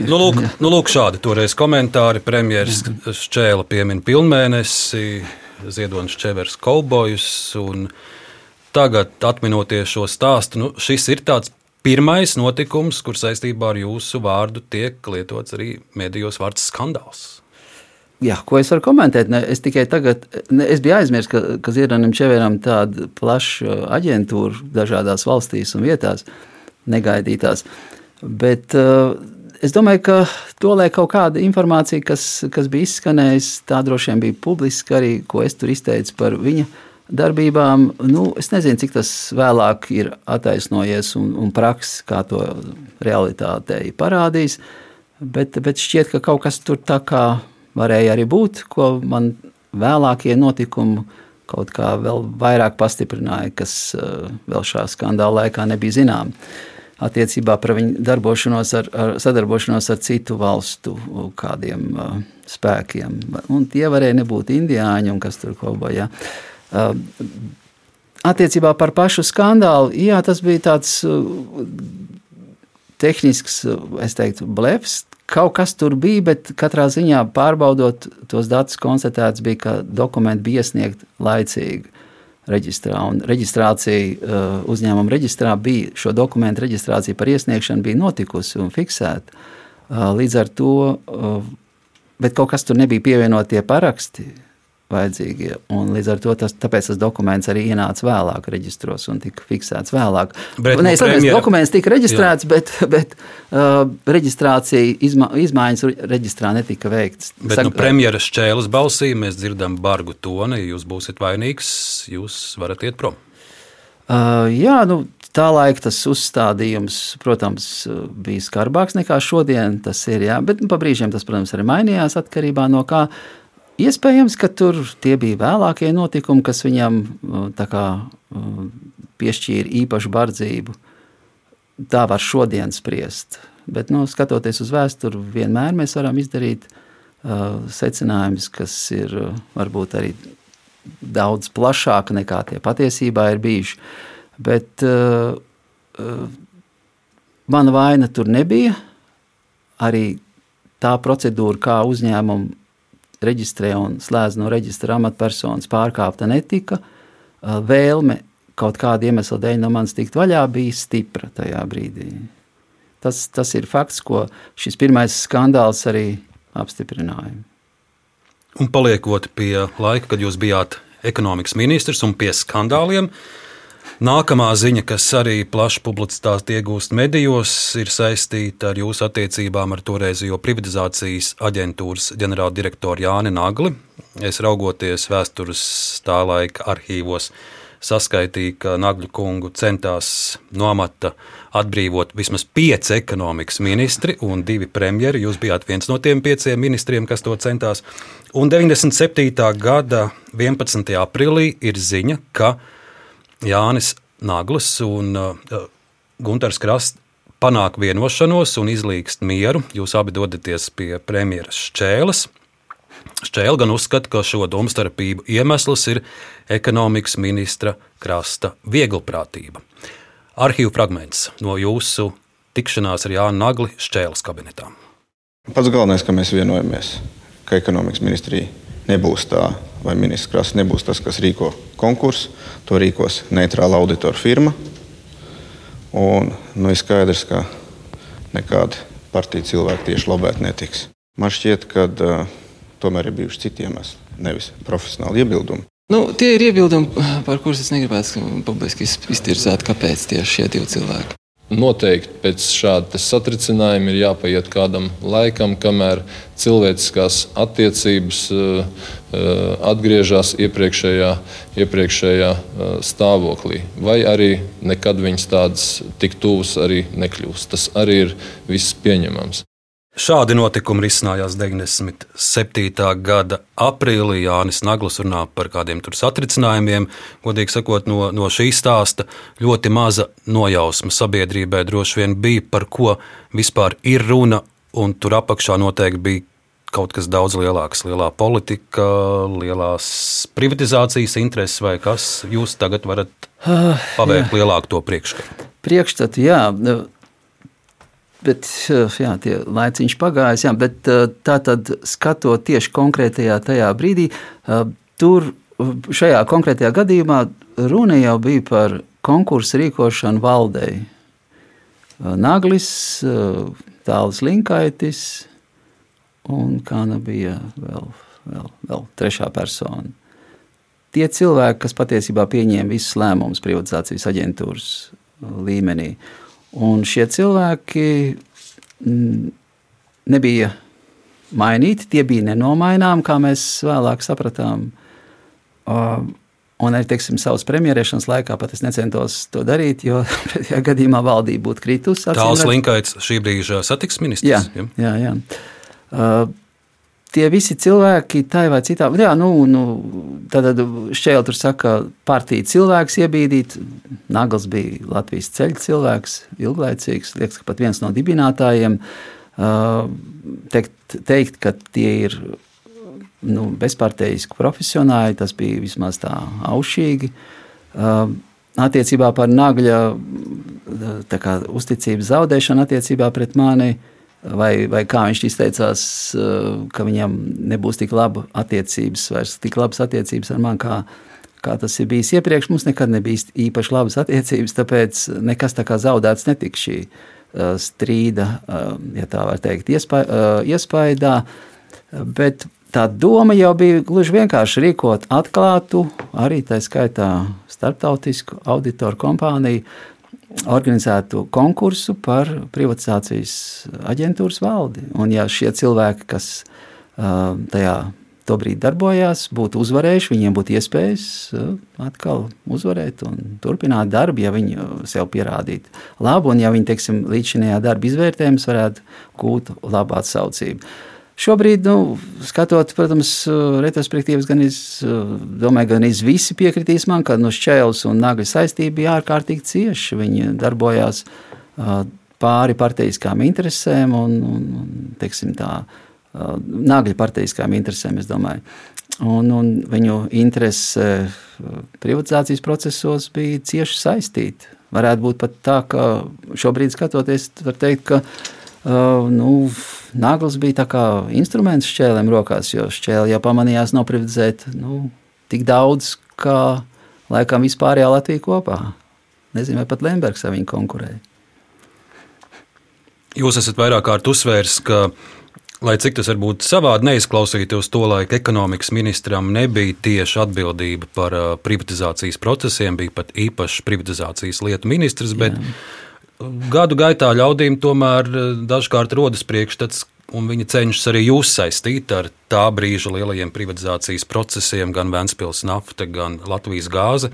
Nu, lūk, nu, lūk, šādi toreiz komentāri. Premjerministrs Šķēla piemin pilnmēnesi, Ziedonis Čevers Kolbojus. Tagad, atminoties šo stāstu, nu, šis ir tāds pirmais notikums, kur saistībā ar jūsu vārdu tiek lietots arī medijos vārds skandāls. Jā, ko es varu komentēt? Ne, es tikai tagad, ne, es biju aizmirsis, ka, ka Ziedonim Čeveram tāda plaša aģentūra dažādās valstīs un vietās, negaidītās. Bet uh, es domāju, ka to lai kaut kāda informācija, kas, kas bija izskanējusi, tā droši vien bija publiska arī, ko es tur izteicu par viņa darbībām. Nu, es nezinu, cik tas vēlāk ir attaisnojies un, un praksis, kā to realitātei parādīs. Bet, bet šķiet, ka kaut kas tur tā kā varēja arī būt, ko man vēlākie notikumi kaut kā vēl vairāk pastiprināja, kas eh, vēl šā skandāla laikā nebija zinām. Attiecībā par viņu darbošanos ar, ar sadarbošanos ar citu valstu kādiem uh, spēkiem. Un tie varēja nebūt indiāņi un kas tur kaut kā. Uh, attiecībā par pašu skandālu, jā, tas bija tāds uh, tehnisks, es teiktu, blefs, Kaut kas tur bija, bet katrā ziņā pārbaudot tos datus, konstatēts bija, ka dokumenti bija iesniegti laicīgi reģistrā. Un reģistrācija uh, uzņēmuma reģistrā bija šo dokumentu reģistrācija par iesniegšanu bija notikusi un fiksēta. Uh, līdz ar to, uh, bet kaut kas tur nebija pievienotie paraksti vajadzīgie. Un līdz ar to tas, tas dokuments arī ienāca vēlāk reģistros un tika fiksēts vēlāk. Bet, Nē, es domāju, ka dokuments tika reģistrēts, jā. bet, bet uh, reģistrācija, izma, izmaiņas reģistrā netika veiktas. Bet Sag... nu, premjeras šķēles balsī mēs dzirdam bargu toni, jūs būsiet vainīgs, jūs varat iet prom. Uh, jā, nu, tā laika tas uzstādījums, protams, bija skarbāks nekā šodien. Tas ir, jā, bet nu, pa brīžiem tas, protams, arī mainījās atkarībā no kā. Iespējams, ka tur tie bija vēlākie notikumi, kas viņam kā, piešķīra īpašu bardzību. Tā var šodien spriest. Bet, nu, skatoties uz vēsturi, vienmēr mēs varam izdarīt uh, secinājumus, kas ir uh, varbūt arī daudz plašāki nekā tie patiesībā ir bijuši. Bet uh, uh, mana vaina tur nebija. Arī tā procedūra, kā uzņēmumu reģistrē un slēdz no reģistra amatpersonas pārkāpta netika. Vēlme kaut kāda iemesla dēļ no manis tikt vaļā bija stipra tajā brīdī. Tas, tas ir fakts, ko šis pirmais skandāls arī apstiprināja. Un paliekot pie laika, kad jūs bijāt ekonomikas ministrs un pie skandāliem, uh, Nākamā ziņa, kas arī plaši publicitāti iegūst medijos, ir saistīta ar jūsu attiecībām ar toreizējo privatizācijas aģentūras ģenerāldirektoru Jāni Nagli. Es raugoties vēstures tā laika arhīvos, saskaitīju, ka Nagļu kungu centās no amata atbrīvot vismaz pieci ekonomikas ministri un divi premjeri. Jūs bijāt viens no tiem pieciem ministriem, kas to centās. Un 97. gada 11. aprīlī ir ziņa, ka Jānis Naglis un uh, Gunārs Krasts panāk vienošanos un izlīgst mieru. Jūs abi dodaties pie premjeras Šķēles. Šķēle gan uzskata, ka šo domstarpību iemesls ir ekonomikas ministra krasta vieglprātība. Arhīvu fragments no jūsu tikšanās ar Jānu Nagli Šķēles kabinetā. Pats galvenais, ka mēs vienojamies, ka ekonomikas ministrija nebūs tā, vai ministrs Krasts nebūs tas, kas rīko konkursu. To rīkos neitrāla auditora firma. Un nu, ir skaidrs, ka nekādi partiju cilvēki tieši lobēt netiks. Man šķiet, ka uh, tomēr ir bijuši citi iemesli, nevis profesionāli iebildumi. Nu, tie ir iebildumi, par kuriem es negribētu publiski iztirzāt, kāpēc tieši šie divi cilvēki. Noteikti pēc šāda satricinājuma ir jāpaiet kādam laikam, kamēr cilvēciskās attiecības uh, atgriežas iepriekšējā, iepriekšējā uh, stāvoklī. Vai arī nekad viņas tādas tik tuvas arī nekļūst. Tas arī ir viss pieņemams. Šādi notikumi risinājās 97. gada aprīlī. Jānis Naglis runā par kādiem tur satricinājumiem. Godīgi sakot, no, no šī stāsta ļoti maza nojausma sabiedrībai droši vien bija, par ko vispār ir runa. Un tur apakšā noteikti bija kaut kas daudz lielāks, lielā politika, lielās privatizācijas intereses, vai kas jūs tagad varat Ah, pavērt lielāku to priekšstatu. Priekšstatu, jā. Bet jā, tie laiciņš pagājis, jā, bet tā tad skatot tieši konkrētajā tajā brīdī, tur šajā konkrētajā gadījumā runa jau bija par konkursu rīkošanu valdei. Naglis, Tāls Linkaitis un kā nu bija vēl, vēl, vēl trešā persona. Tie cilvēki, kas patiesībā pieņēma visus lēmumus privatizācijas aģentūras līmenī. Un šie cilvēki nebija mainīti, tie bija nenomaināmi, kā mēs vēlāk sapratām. Un arī teiksim, savas premjerēšanas laikā pat es necentos to darīt, jo *laughs* pretējā gadījumā valdība būtu kritusi. Tāls Linkaits šī brīža satiksmes ministrs. Jā, jā, jā. Uh, tie visi cilvēki, tā vai citā, jā, nu, nu, tad šķēl tur saka, partija cilvēks iebīdīt. Nagls bija Latvijas ceļu cilvēks, ilglaicīgs, liekas, ka pat viens no dibinātājiem. Teikt, teikt, ka tie ir nu, bezparteiski profesionāļi, tas bija vismaz tā aušīgi. Attiecībā par nagļa kā, uzticības zaudēšanu attiecībā pret mani uh, vai, vai kā viņš izteicās, ka viņam nebūs tik laba attiecības, vairs tik labas attiecības ar mani, kā, kā tas ir bijis iepriekš. Mums nekad nebija īpaši labas attiecības, tāpēc nekas tā kā zaudēts netika šī strīda, ja tā var teikt, iespaidā. Bet tā doma jau bija gluži vienkārši rīkot atklātu, arī tā skaitā starptautisku auditoru kompāniju, organizētu konkursu par privatizācijas aģentūras valdi. Un, ja šie cilvēki, kas uh, tajā tobrīd darbojās, būtu uzvarējuši, viņiem būtu iespējas uh, atkal uzvarēt un turpināt darbu, ja viņi sev pierādītu labu, un ja viņi, teiksim, līdz šim darba izvērtējums varētu gūt labu atsaucību. Šobrīd, nu, skatot, protams, retrospektīvas, gan es domāju, gan es visi piekritīs man, ka no šķēles un nagļa saistība bija ārkārtīgi cieša. Viņi darbojās pāri parteiskām interesēm un, un, un teiksim tā, nagļa parteiskām interesēm, es domāju. Un, un viņu interese privatizācijas procesos bija cieši saistīta. Varētu būt pat tā, ka šobrīd skatoties, var teikt, ka Uh, nu, Nagls bija kā instruments šķēlēm rokās, jo šķēle jau pamanījās noprivatizēt nu, tik daudz, kā laikam vispārējā Latvija kopā. Nezinu, vai pat Lembergs ar viņu konkurēja. Jūs esat vairāk kārt uzsvērs, ka, lai cik tas varbūt savādi neizklausītos, to laika ekonomikas ministram nebija tieši atbildība par privatizācijas procesiem, bija pat īpašs privatizācijas lietu ministrs. Bet, Jā gadu gaitā ļaudīm tomēr eh, dažkārt rodas priekšstats, un viņi cenšas arī jūs saistīt ar tā brīža lielajiem privatizācijas procesiem, gan Vēncpils nafta, gan Latvijas gāze.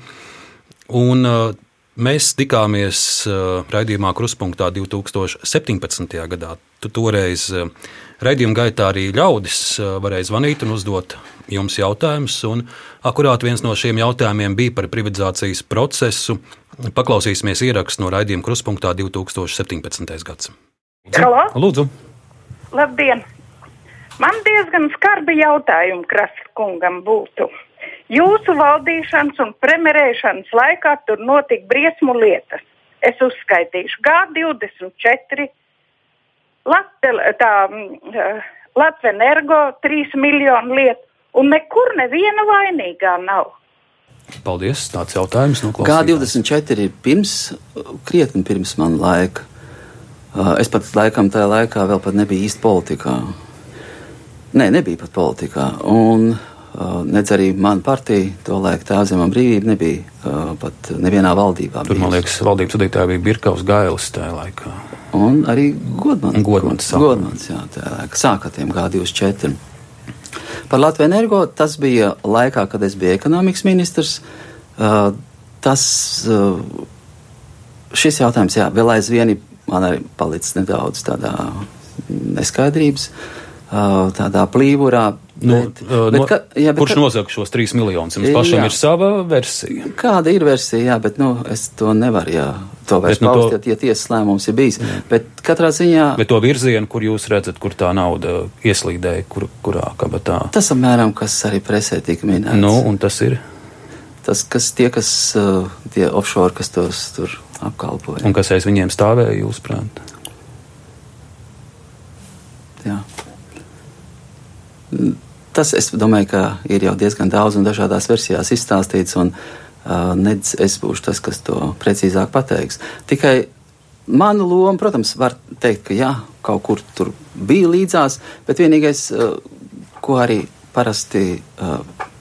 Un, uh, Mēs tikāmies uh, raidījumā Kruspunkta 2017. gadā. Tu toreiz raidījuma gaitā arī ļaudis varēja zvanīt un uzdot jums jautājumus. Akurāt viens no šiem jautājumiem bija par privatizācijas procesu Paklausīsimies ierakstu no raidījuma Kruspunkta 2017. gads. Halo? Lūdzu! Labdien! Man diezgan skarbi jautājumi Kraskungam būtu. Jūsu valdīšanas un premjerēšanas laikā tur notika briesmu lietas. Es uzskaitīšu G24, Latel, tā, mm, Latvijas energo 3 miljonu lietu, un nekur neviena vainīgā nav. Paldies, tāds jautājums no G24 ir pirms, krietni pirms man laika. Es pat laikam tajā laikā vēl pat nebija īsti politikā. Nē, nebija pat politikā. Un nedz arī mana partija, to laiku tā zemā brīvība, nebija pat nevienā valdībā. Tur, man liekas, valdības vadītāja bija Birkaus Gailis tajā laikā. Un arī Godmans. Godmans, Godmans jā, tajā laikā. Sākatiem G24. Par Latviju energo tas bija laikā, kad es biju ekonomikas ministrs. Uh, tas, uh, šis jautājums, jā, vēl aizvien man arī palicis nedaudz tādā neskaidrības, uh, tādā plīvurā. Nu, bet, uh, bet, ka, jā, bet, kurš ka, nosaka šos trīs miljonus? Jums pašam jā, ir sava versija. Kāda ir versija, jā, bet nu, es to nevaru jā, to vairs bet, paust, nu, to... ja tiesas lēmums ir bijis. Jā. Bet katrā ziņā. Bet to virzienu, kur jūs redzat, kur tā nauda ieslīdēja, kur, kurā kabatā? Tas apmēram, kas arī presē tika minēts. Nu, un tas ir? Tas, kas tie, kas, uh, tie offshore, kas tos tur apkalpoja. Un kas aiz viņiem stāvēja, jūsuprāt? Jā. Tas, es domāju, ka ir jau diezgan daudz un dažādās versijās izstāstīts, un uh, nedz es būšu tas, kas to precīzāk pateiks. Tikai manu lomu, protams, var teikt, ka jā, kaut kur tur bija līdzās, bet vienīgais, ko arī parasti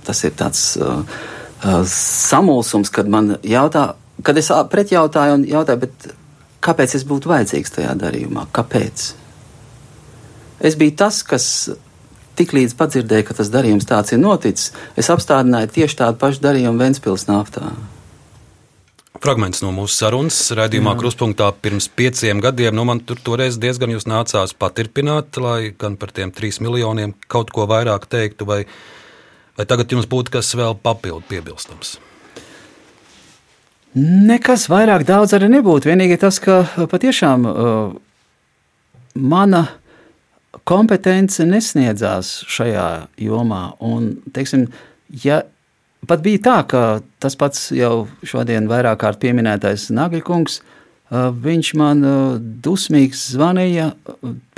tas ir tāds samulsums, kad man jautā, kad es pretjautāju un jautāju, bet kāpēc es būtu vajadzīgs tajā darījumā? Kāpēc? Es biju tas, kas tiklīdz padzirdēju, ka tas darījums tāds ir noticis, es apstādināju tieši tādu pašu darījumu Ventspils naftā. Fragments no mūsu sarunas raidījumā Jā. Kruspunkta pirms pieciem gadiem. Nu, man tur toreiz diezgan jūs nācās paturpināt, lai gan par tiem trīs miljoniem kaut ko vairāk teiktu, vai, vai tagad jums būtu kas vēl papildu piebilstams? Nekas vairāk daudz arī nebūtu. Vienīgi tas, ka patiešām uh, mana kompetence nesniedzās šajā jomā. Un, teiksim, ja pat bija tā, ka tas pats jau šodien vairāk kārt pieminētais Nagļkungs, viņš man dusmīgs zvanīja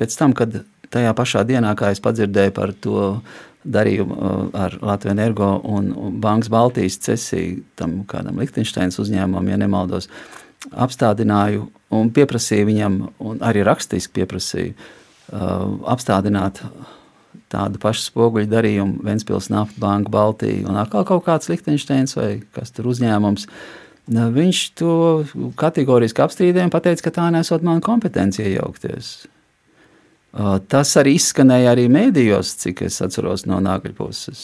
pēc tam, kad tajā pašā dienā, kā es padzirdēju par to darījumu ar Latviju energo un Bankas Baltijas cesiju tam kādam Lichtensteins uzņēmumam, ja nemaldos, apstādināju un pieprasīju viņam, un arī rakstiski pieprasīju apstādināt tādu pašu spoguļu darījumu Ventspils Nafta Banka Baltija un atkal kaut kāds Lichtensteins vai kas tur uzņēmums. Viņš to kategoriski apstrīdēja un teica, ka tā nesot mana kompetence iejaukties. Uh, tas arī izskanēja arī mēdījos, cik es atceros no nākļu puses.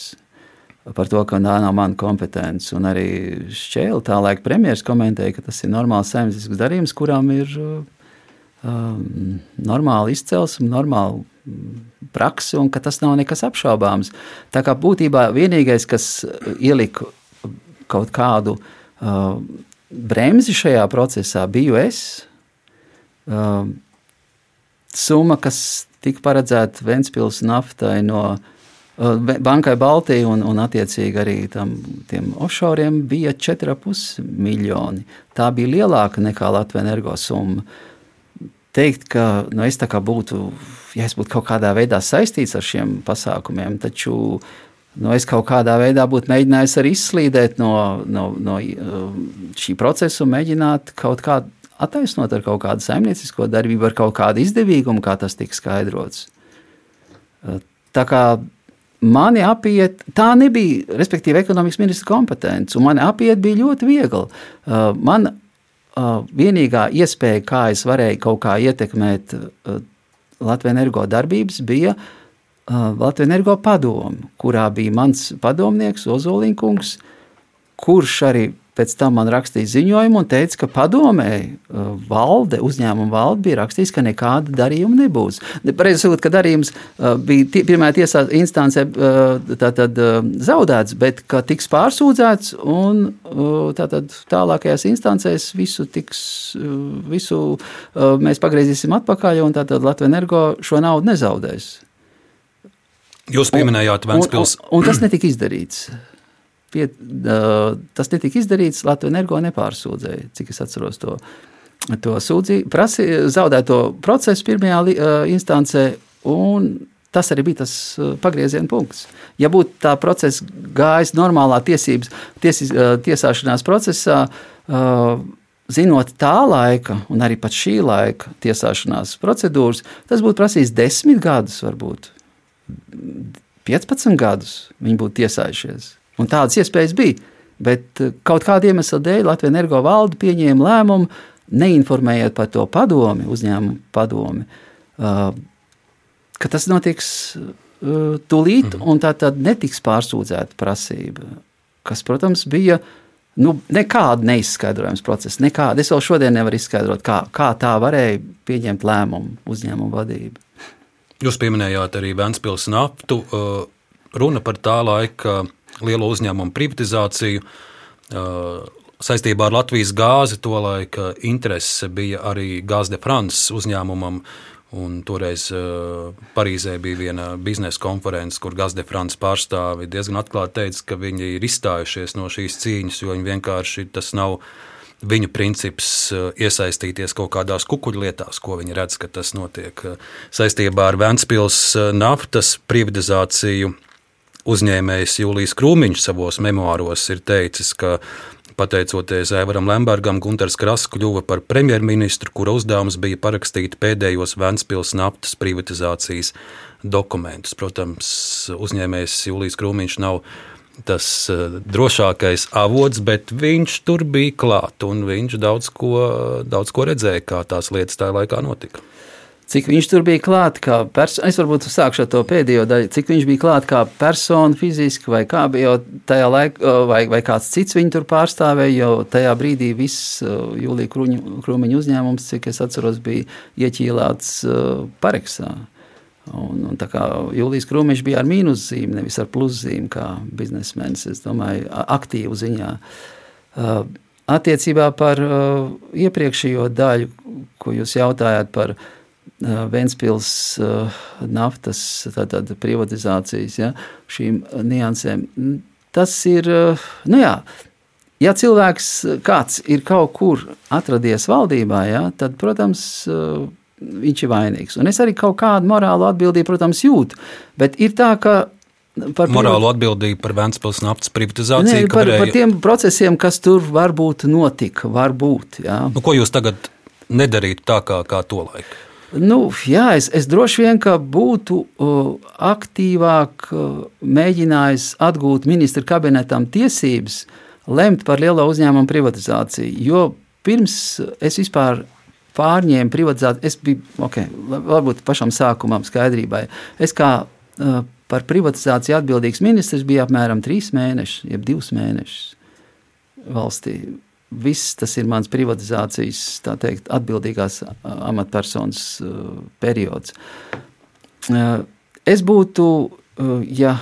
Par to, ka tā nav mana kompetence. Un arī šķēle tā laika premjerministrs komentēja, ka tas ir normāls saimniecisks darījums, kurām ir uh, um, normāla izcelsme, normāla mm, praksa, un ka tas nav nekas apšaubāms. Tā kā būtībā vienīgais, kas ielika kaut kādu uh, bremzi šajā procesā, biju es. Uh, summa, kas tika paredzēta Ventspils naftai no uh, Bankai Baltija un, un attiecīgi arī tam, tiem offshoriem bija 4,5 miljoni. Tā bija lielāka nekā Latvijas energo summa. Uh, teikt, ka nu, es būtu, ja es būtu kaut kādā veidā saistīts ar šiem pasākumiem, taču nu, es kaut kādā veidā būtu mēģinājis arī izslīdēt no, no, no šī procesa un mēģināt kaut kādu attaisnot ar kaut kādu saimniecisko darbību, ar kaut kādu izdevīgumu, kā tas tika skaidrots. Tā kā mani apiet, tā nebija, respektīvi, ekonomikas ministra kompetence, un mani apiet bija ļoti viegli. Man vienīgā iespēja, kā es varēju kaut kā ietekmēt Latvijas energo darbības, bija Latvijas energo padomu, kurā bija mans padomnieks Ozoliņkungs, kurš arī Pēc tam man rakstīja ziņojumu un teica, ka padomēji uh, valde, uzņēmuma valde bija rakstījis, ka nekāda darījuma nebūs. Pareizi sakot, ka darījums uh, bija pirmā tiesā instancē uh, tātad, zaudēts, bet ka tiks pārsūdzēts un tātad tālākajās instancēs visu, tiks, visu mēs pagriezīsim atpakaļ un tātad Latvija energo šo naudu nezaudēs. Jūs pieminējāt Ventspils. Un, un, un tas netika izdarīts pie, tas netika izdarīts. Latvijas energo nepārsūdzēja, cik es atceros to. to sūdzību, prasīja zaudēto procesu pirmajā uh, instancē, un tas arī bija tas pagrieziena punkts. Ja būtu tā procesa gājis normālā tiesības, tiesis, tiesāšanās procesā, zinot tā laika, un arī pat šī laika tiesāšanās procedūras, tas būtu prasījis desmit gadus, varbūt 15 gadus viņi būtu tiesājušies. Un tādas iespējas bija. Bet kaut kāda iemesla dēļ Latvijas energo valde pieņēma lēmumu, neinformējot par to padomi, uzņēmumu padomi, ka tas notiks tūlīt, mm -hmm. un tā tad netiks pārsūdzēta prasība, kas, protams, bija nu, nekāda neizskaidrojums process. Nekāda. Es vēl šodien nevaru izskaidrot, kā, kā tā varēja pieņemt lēmumu uzņēmumu vadība. Jūs pieminējāt arī Vēncpils naftu. Runa par tā laika lielo uzņēmumu privatizāciju. Saistībā ar Latvijas gāzi tolaik interese bija arī Gaz de France uzņēmumam Un toreiz uh, Parīzē bija viena biznesa konference, kur Gazde Frančs pārstāvi diezgan atklāti teica, ka viņi ir izstājušies no šīs cīņas, jo viņi vienkārši tas nav viņu princips iesaistīties kaut kādās kukuļlietās, ko viņi redz, ka tas notiek saistībā ar Ventspils uh, naftas privatizāciju. Uzņēmējs Jūlijs Krūmiņš savos memoāros ir teicis, ka Pateicoties Aivaram Lembergam, Gunārs Krass kļuva par premjerministru, kura uzdevums bija parakstīt pēdējos Ventspils naftas privatizācijas dokumentus. Protams, uzņēmējs Jūlijas Krūmiņš nav tas uh, drošākais avots, bet viņš tur bija klāt un viņš daudz ko, daudz ko redzēja, kā tās lietas tajā laikā notika cik viņš tur bija klāts, kā persona. Es varbūt sākšu ar to pēdējo daļu, cik viņš bija klāts kā persona fiziski, vai kā bija tajā laikā, vai, vai kāds cits viņu tur pārstāvēja. Jo tajā brīdī viss Jūlija Krūmiņa uzņēmums, cik es atceros, bija ieķīlāts pareksā. Un, un tā kā Jūlijas Krūmiņš bija ar mīnuszīmi, nevis ar pluszīmi, kā biznesmenis, es domāju, aktīvu ziņā. Attiecībā par iepriekšējo daļu, ko jūs jautājāt par uh, Vēnspils naftas tātad, privatizācijas, ja, šīm niansēm. Tas ir, nu jā, ja cilvēks kāds ir kaut kur atradies valdībā, ja, tad, protams, viņš ir vainīgs. Un es arī kaut kādu morālu atbildību, protams, jūtu. Bet ir tā, ka par morālu atbildību par Vēncpils naftas privatizāciju. Ne, par, varēja... par tiem procesiem, kas tur varbūt notika, varbūt. Jā. Nu, ko jūs tagad nedarītu tā kā, kā to laiku? Nu, jā, es, es droši vien būtu uh, aktīvāk uh, mēģinājis atgūt ministra kabinetam tiesības lemt par lielo uzņēmumu privatizāciju. Jo pirms es vispār pārņēmu privatizāciju, es biju, okay, varbūt pašam sākumam skaidrībai, es kā uh, par privatizāciju atbildīgs ministrs biju apmēram trīs mēnešus, jeb divus mēnešus valstī viss tas ir mans privatizācijas, tā teikt, atbildīgās amatpersonas periods. Es būtu, ja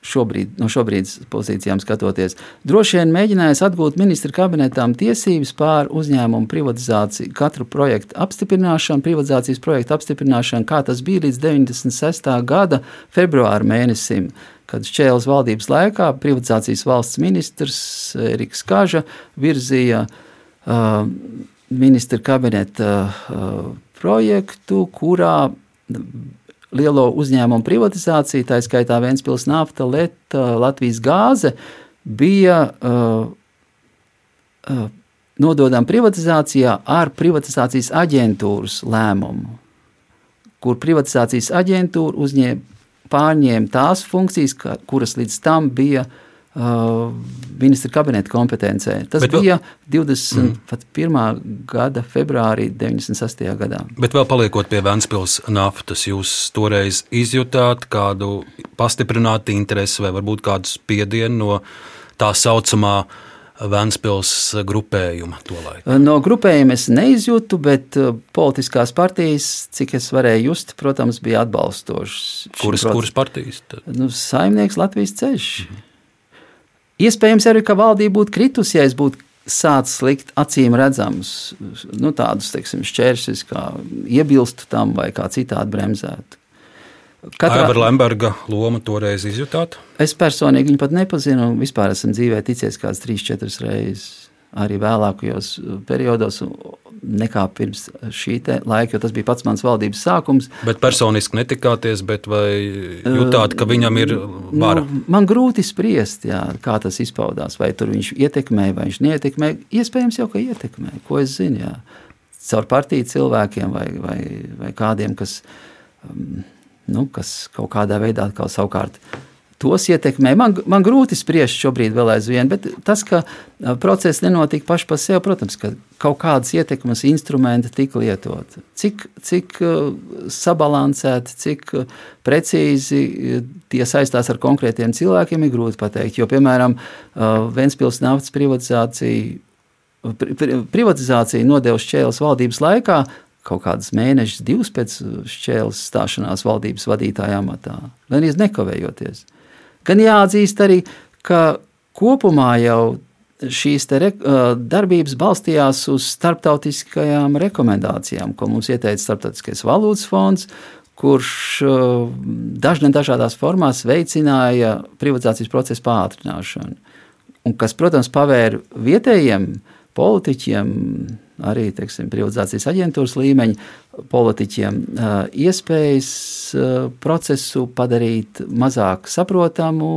šobrīd, no šobrīd pozīcijām skatoties, droši vien mēģinājis atgūt ministra kabinetam tiesības pār uzņēmumu privatizāciju, katru projektu apstiprināšanu, privatizācijas projektu apstiprināšanu, kā tas bija līdz 96. gada februāra mēnesim kad Čēles valdības laikā privatizācijas valsts ministrs Eriks Kaža virzīja uh, ministra kabineta uh, projektu, kurā lielo uzņēmumu privatizācija, tā skaitā Vēnspils nafta, Leta, Latvijas gāze, bija uh, uh, nododama privatizācijā ar privatizācijas aģentūras lēmumu, kur privatizācijas aģentūra uzņēma pārņēma tās funkcijas, kuras līdz tam bija uh, ministra kabineta kompetencē. Tas Bet bija vēl... 21. Mm. gada februārī, 96. gadā. Bet vēl paliekot pie Vēncpils naftas, jūs toreiz izjutāt kādu pastiprinātu interesi vai varbūt kādu spiedienu no tā saucamā uh, Vēnspils grupējuma tolaik? No grupējuma es neizjūtu, bet uh, politiskās partijas, cik es varēju just, protams, bija atbalstošas. Kuras, kuras partijas? Nu, saimnieks Latvijas ceļš. Mhm. Iespējams arī, ka valdība būtu kritusi, ja es būtu sācis likt acīm redzamus nu, tādus teiksim, šķēršļus, kā iebilstu tam vai kā citādi bremzētu. Katrā... Aivara Lemberga loma toreiz izjutāt? Es personīgi viņu pat nepazinu. Vispār esmu dzīvē ticies kāds 3-4 reizes. Arī vēlākajos periodos. Nekā pirms šī laika, jo tas bija pats mans valdības sākums. Bet personiski netikāties, bet vai jutāt, ka viņam ir vara? Nu, man grūti spriest, jā, kā tas izpaudās. Vai tur viņš ietekmē, vai viņš neietekmē. Iespējams, jau ka ietekmē, ko es zinu. Jā. Caur partiju cilvēkiem vai, vai, vai kādiem, kas, um, nu, kas kaut kādā veidā atkal savukārt tos ietekmē. Man, man grūti spriest šobrīd vēl aizvien, bet tas, ka process nenotika paši par sevi, protams, ka kaut kādas ietekmes instrumenti tika lietoti. Cik, cik sabalansēti, cik precīzi tie saistās ar konkrētiem cilvēkiem, ir grūti pateikt. Jo, piemēram, Ventspils naftas privatizācija. Privatizācija nodevis šķēles valdības laikā, kaut kādus mēnešus, divus pēc šķēles stāšanās valdības vadītāja amatā, gan arī nekavējoties. Uh, Gan jāatzīst arī, ka kopumā jau šīs re, darbības balstījās uz starptautiskajām rekomendācijām, ko mums ieteica Startautiskais valūtas fonds, kurš dažne dažādās formās veicināja privatizācijas procesu pātrināšanu. Un kas, protams, pavēra vietējiem politiķiem, arī teiksim, privatizācijas aģentūras līmeņa politiķiem iespējas procesu padarīt mazāk saprotamu,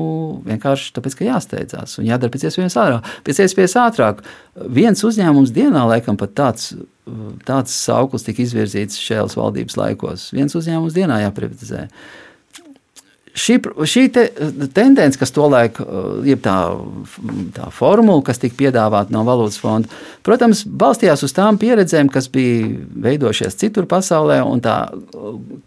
vienkārši tāpēc, ka jāsteidzās un jādara pēc iespējas ātrāk. Pēc iespējas ātrāk. Viens uzņēmums dienā, laikam, pat tāds, tāds sauklis tika izvirzīts šajās valdības laikos. Viens uzņēmums dienā jāprivatizē. Uh, šī, šī te, tendence, kas tolaik, jeb tā, tā formula, kas tika piedāvāta no valūtas fonda, protams, balstījās uz tām pieredzēm, kas bija veidojušies citur pasaulē, tā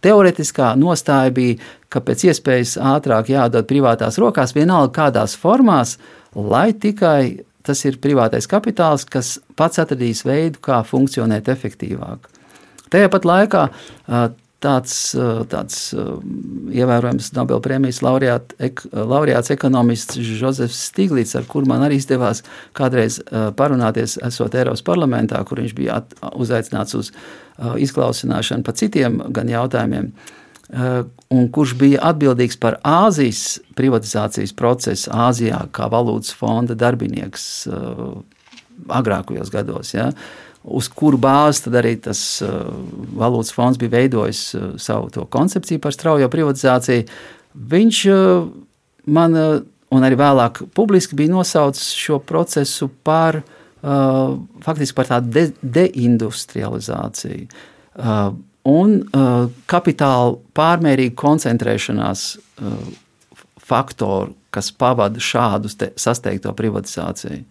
teoretiskā nostāja bija, ka pēc iespējas ātrāk jādod privātās rokās, vienalga kādās formās, lai tikai tas ir privātais kapitāls, kas pats atradīs veidu, kā funkcionēt efektīvāk. Tajā pat laikā tāds, tāds ievērojams Nobelpremijas laureāt, ek, laureāts ekonomists Jozefs Stiglits, ar kuru man arī izdevās kādreiz parunāties, esot Eiropas parlamentā, kur viņš bija at, uzaicināts uz izklausīšanu par citiem gan jautājumiem. Un kurš bija atbildīgs par Āzijas privatizācijas procesu Āzijā, kā valūtas fonda darbinieks agrākajos gados. Ja? Uh, uz kuru bāzi arī tas uh, valūtas fonds bija veidojis uh, savu koncepciju par straujo privatizāciju. Viņš uh, man, un arī vēlāk publiski bija nosaucis šo procesu par faktiski par tādu de deindustrializāciju. Un kapitāla pārmērīgu koncentrēšanās faktoru, kas pavada šādu sasteigto privatizāciju.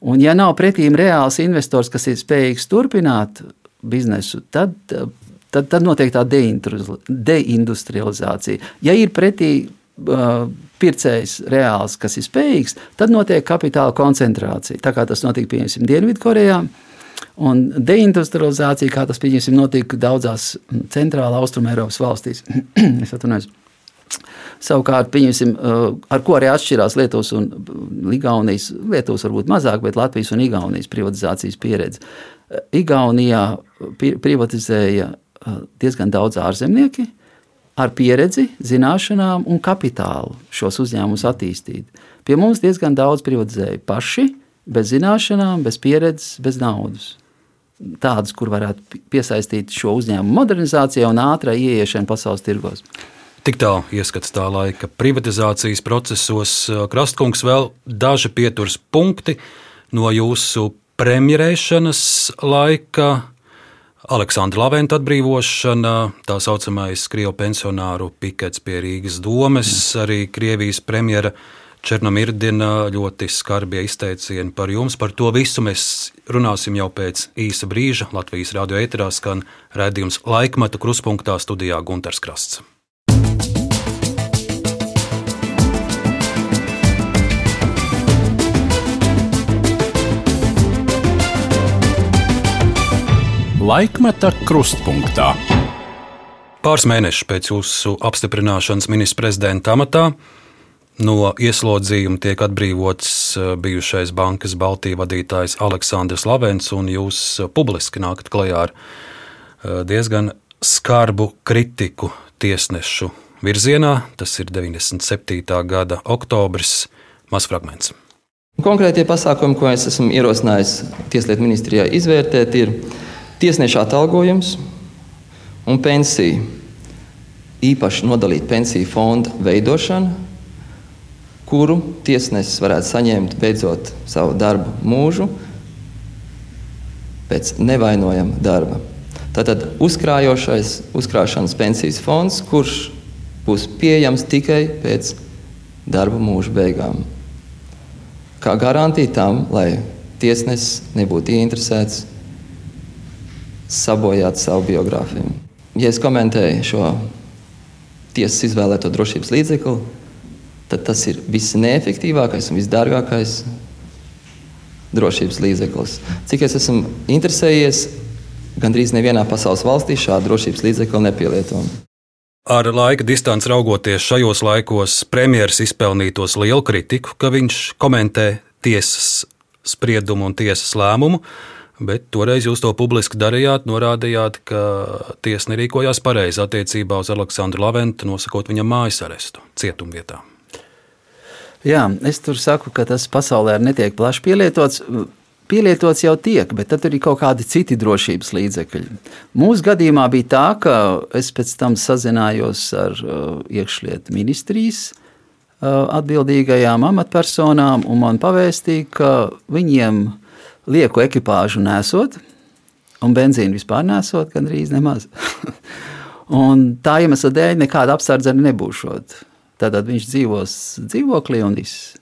Un, ja nav pretīm reāls investors, kas ir spējīgs turpināt biznesu, tad, tad, tad notiek tā deindustrializācija. Ja ir pretī uh, pircējs reāls, kas ir spējīgs, tad notiek kapitāla koncentrācija. Tā kā tas notika piemēram Dienvidkorejā. Un deindustrializācija, kā tas pieņemsim, notika daudzās centrālā austrumē Eiropas valstīs. *clears throat* es atvainojos. Savukārt, uh, ar ko arī atšķirās Lietuvas un Igaunijas, Lietuvas varbūt mazāk, bet Latvijas un Igaunijas privatizācijas pieredze. Uh, Igaunijā privatizēja uh, diezgan daudz ārzemnieki ar pieredzi, zināšanām un kapitālu šos uzņēmumus attīstīt. Pie mums diezgan daudz privatizēja paši, bez zināšanām, bez pieredzes, bez naudas. Tādas, kur varētu piesaistīt šo uzņēmumu modernizācijai un ātrai ieiešanu pasaules tirgos. Tik tālu ieskats tā laika privatizācijas procesos. Krastkungs vēl daži pieturas punkti no jūsu premjerēšanas laika. Aleksandra Laventa atbrīvošana, tā saucamais Krievu pensionāru pikets pie Rīgas domes, arī Krievijas premjera Černomirdina ļoti skarbie izteicieni par jums. Par to visu mēs runāsim jau pēc īsa brīža. Latvijas radio ēterā skan redzējums laikmeta kruspunktā studijā Gunters Krasts. Laikmeta krustpunktā. Pāris mēnešus pēc jūsu apstiprināšanas ministra prezidenta amatā no ieslodzījuma tiek atbrīvots eh, bijušais bankas Baltijas vadītājs Aleksandrs Lavens, un jūs eh, publiski nākat klajā ar eh, diezgan skarbu kritiku tiesnešu virzienā. Tas ir 97. gada oktobris, mazs fragments. Konkrētie pasākumi, ko es esmu ierosinājis Tieslietu ministrijā izvērtēt, ir tiesneša atalgojums un pensija. Īpaši nodalīt pensiju fonda veidošanu, kuru tiesnesis varētu saņemt beidzot savu darbu mūžu pēc nevainojama darba. Tātad uzkrājošais, uzkrāšanas pensijas fonds, kurš būs pieejams tikai pēc darba mūža beigām. Kā garantija tam, lai tiesnesis nebūtu ieinteresēts sabojāt savu biogrāfiju. Ja es komentēju šo tiesas izvēlēto drošības līdzekli, tad tas ir viss neefektīvākais un visdārgākais drošības līdzeklis. Cik es esmu interesējies, gandrīz nevienā pasaules valstī šādu drošības līdzekli nepielietojam. Ar laika distanci raugoties šajos laikos, premjerministrs izpelnītos lielu kritiku, ka viņš komentē tiesas spriedumu un tiesas lēmumu. Bet toreiz jūs to publiski darījāt, norādījāt, ka tiesa nerīkojās pareizi attiecībā uz Aleksandru Laventu, nosakot viņam mājas arestu cietumvietā. Jā, es tur saku, ka tas pasaulē netiek plaši pielietots. Pielietots jau tiek, bet tad ir kaut kādi citi drošības līdzekļi. Mūsu gadījumā bija tā, ka es pēc tam sazinājos ar uh, iekšlietu ministrijas uh, atbildīgajām amatpersonām, un man pavēstīja, ka viņiem lieku ekipāžu nesot, un benzīnu vispār nesot, gandrīz nemaz. *laughs* un tā iemesla dēļ nekāda apsardze nebūšot. Tad viņš dzīvos dzīvoklī un viss.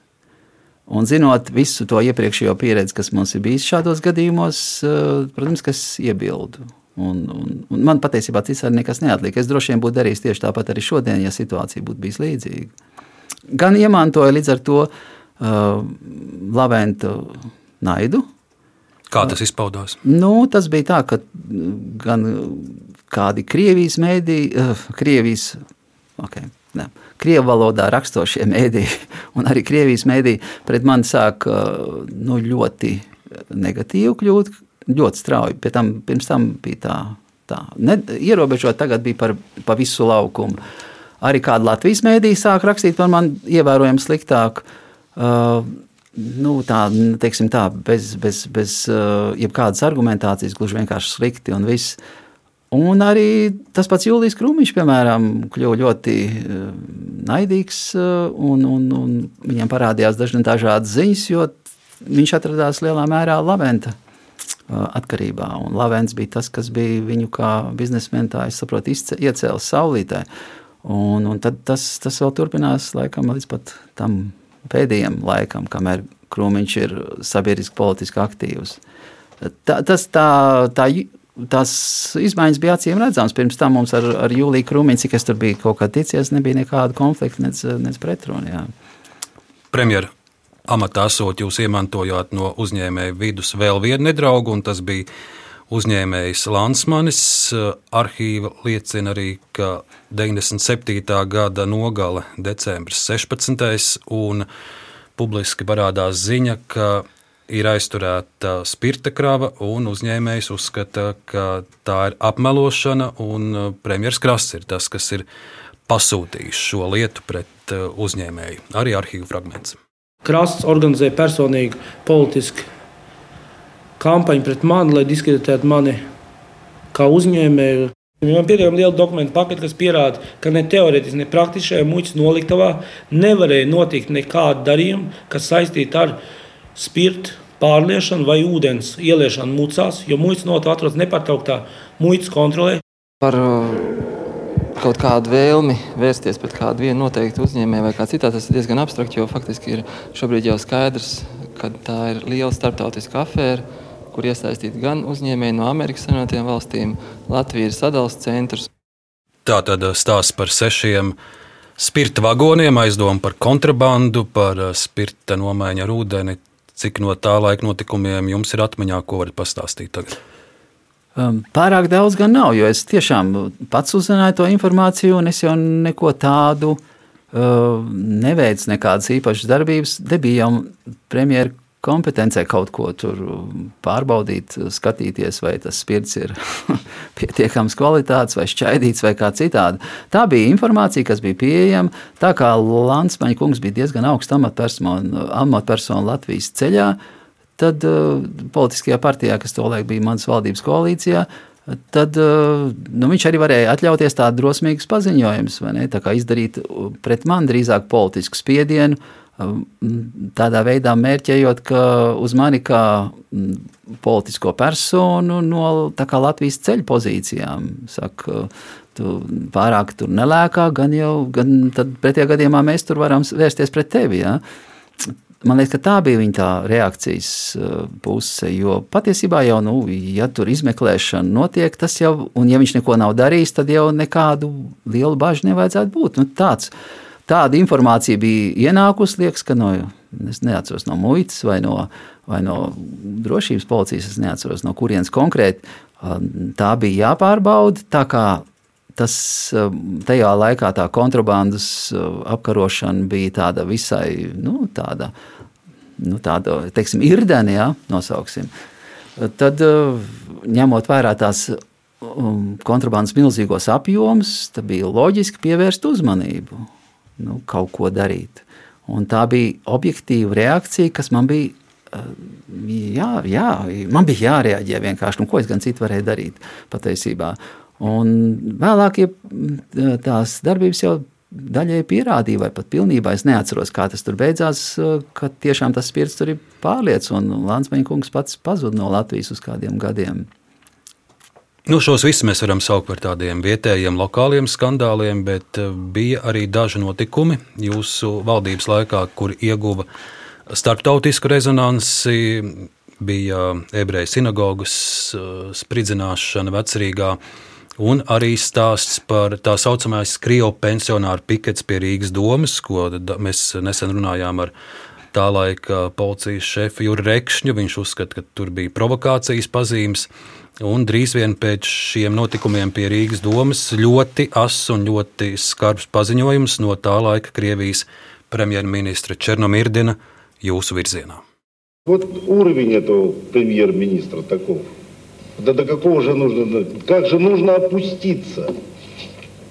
Un zinot visu to iepriekšējo pieredzi, kas mums ir bijis šādos gadījumos, eh, protams, ka es iebildu. Un, un, un man patiesībā citādi nekas neatliek. Es droši vien būtu darījis tieši tāpat arī šodien, ja situācija būtu bijusi līdzīga. Gan iemantoja līdz ar to uh, Laventu naidu. Kā tas izpaudās? Nu, tas bija tā, ka gan kādi Krievijas mēdī, uh, Krievijas, okay, ne, Krievu valodā rakstošie mēdīji *laughs* un arī Krievijas mēdīji pret mani sāk nu, ļoti negatīvi kļūt, ļoti strauji. Pie tam, pirms tam bija tā, tā. Ne, ierobežot, tagad bija par, par visu laukumu. Arī kāda Latvijas mēdīja sāk rakstīt par mani ievērojami sliktāk. Uh, nu, tā, teiksim tā, bez, bez, bez uh, jebkādas argumentācijas, gluži vienkārši slikti un viss. Un arī tas pats Jūlijs Krūmiņš, piemēram, kļuva ļoti eh, naidīgs, eh, un, un, un viņam parādījās dažādas ziņas, jo viņš atradās lielā mērā Laventa eh, atkarībā. Un Lavents bija tas, kas bija viņu kā biznesmenu, tā es saprotu, iecēlis saulītē. Un, un tad tas, tas vēl turpinās laikam līdz pat tam pēdējiem laikam, kamēr Krūmiņš ir sabiedriski politiski aktīvs. Tā, tas tā, tā tās izmaiņas bija acīm redzamas. Pirms tam mums ar, ar Jūliju Krūmiņu, es tur biju kaut kā ticies, nebija nekāda konflikta, nec, nec pretruna. Premjer, amatā esot, jūs iemantojāt no uzņēmēja vidus vēl vienu nedraugu, un tas bija uzņēmējs Lansmanis. Arhīva liecina arī, ka 97. gada nogale, decembris 16. un publiski parādās ziņa, ka ir aizturēta spirta krava, un uzņēmējs uzskata, ka tā ir apmelošana, un uh, premjerministrs Krasts ir tas, kas ir pasūtījis šo lietu pret uh, uzņēmēju. Arī arhīvu fragments. Krasts organizēja personīgi politisku kampaņu pret mani, lai diskreditētu mani kā uzņēmēju. Ir pietiekami liela dokumentu pakete, kas pierāda, ka ne teorētiski, ne praktiski šajā muitas noliktavā nevarēja notikt nekāda darījuma, kas saistīta ar spirtu pārliešanu vai ūdens ieliešanu mucās, jo muitas nota atrodas nepārtrauktā muitas kontrolē. Par uh, kaut kādu vēlmi vērsties pret kādu vienu noteiktu uzņēmēju vai kā citā, tas ir diezgan abstrakts, jo faktiski ir šobrīd jau skaidrs, ka tā ir liela starptautiska afēra, kur iesaistīti gan uzņēmēji no Amerikas Savienotajām valstīm, Latvija ir sadalījums centrs. Tā tad uh, stāsts par sešiem spirta vagoniem, aizdomu par kontrabandu, par uh, spirta nomaiņu ar ūdeni, Cik no tā laika notikumiem jums ir atmiņā, ko varat pastāstīt tagad? Um, pārāk daudz gan nav, jo es tiešām pats uzzināju to informāciju, un es jau neko tādu uh, neveicu, nekādas īpašas darbības. Nebija jau premjeras kompetencē kaut ko tur pārbaudīt, skatīties, vai tas spirts ir *laughs* pietiekams kvalitātes, vai šķaidīts, vai kā citādi. Tā bija informācija, kas bija pieejama. Tā kā Lansmaņa kungs bija diezgan augsts amatpersona, amatpersona Latvijas ceļā, tad uh, politiskajā partijā, kas tolaik bija manas valdības koalīcijā, tad uh, nu, viņš arī varēja atļauties tādu drosmīgu paziņojumu, tā kā izdarīt pret mani drīzāk politisku spiedienu. Tādā veidā mērķējot uz mani kā politisko personu no Latvijas ceļu pozīcijām. Saka, tu pārāk tur nelēkā, gan jau gan pretējā gadījumā mēs tur varam vērsties pret tevi. Ja? Man liekas, ka tā bija viņa reakcijas uh, puse. Jo patiesībā jau, nu, ja tur izmeklēšana notiek, tas jau, un ja viņš neko nav darījis, tad jau nekādu lielu bažu nevajadzētu būt. Nu, tāds, tāda informācija bija ienākusi, liekas, ka no, es neatceros no muitas vai no, vai no drošības policijas, es neatceros no kurienes konkrēti. Uh, tā bija jāpārbauda. Tā kā tas tajā laikā tā kontrabandas uh, apkarošana bija tāda visai nu, tāda nu, tādu teiksim, irdeni, ja, nosauksim, tad ņemot vērā tās um, kontrabandas milzīgos apjomus, tad bija loģiski pievērst uzmanību, nu, kaut ko darīt. Un tā bija objektīva reakcija, kas man bija. Uh, jā, jā, man bija jārēģē vienkārši, nu, ko es gan citu varēju darīt patiesībā. Un vēlāk ja tās darbības jau daļai pierādīja, vai pat pilnībā es neatceros, kā tas tur beidzās, ka tiešām tas spirts tur ir pārliec, un Lansmeņa kungs pats pazuda no Latvijas uz kādiem gadiem. Nu, šos visus mēs varam saukt par tādiem vietējiem, lokāliem skandāliem, bet eh, bija arī daži notikumi jūsu valdības laikā, kur ieguva starptautisku rezonansi. Bija ebreju sinagogas eh, spridzināšana vecrīgā, Un arī stāsts par tā saucamais Krievu pensionāru pikets pie Rīgas domas, ko mēs nesen runājām ar tā laika policijas šefu Juru Rekšņu. Viņš uzskata, ka tur bija provokācijas pazīmes. Un drīz vien pēc šiem notikumiem pie Rīgas domas ļoti ass un ļoti skarbs paziņojums no tā laika Krievijas premjerministra Černomirdina jūsu virzienā. Вот уровень этого премьер-министра таков. Да до какого же нужно, как же нужно опуститься,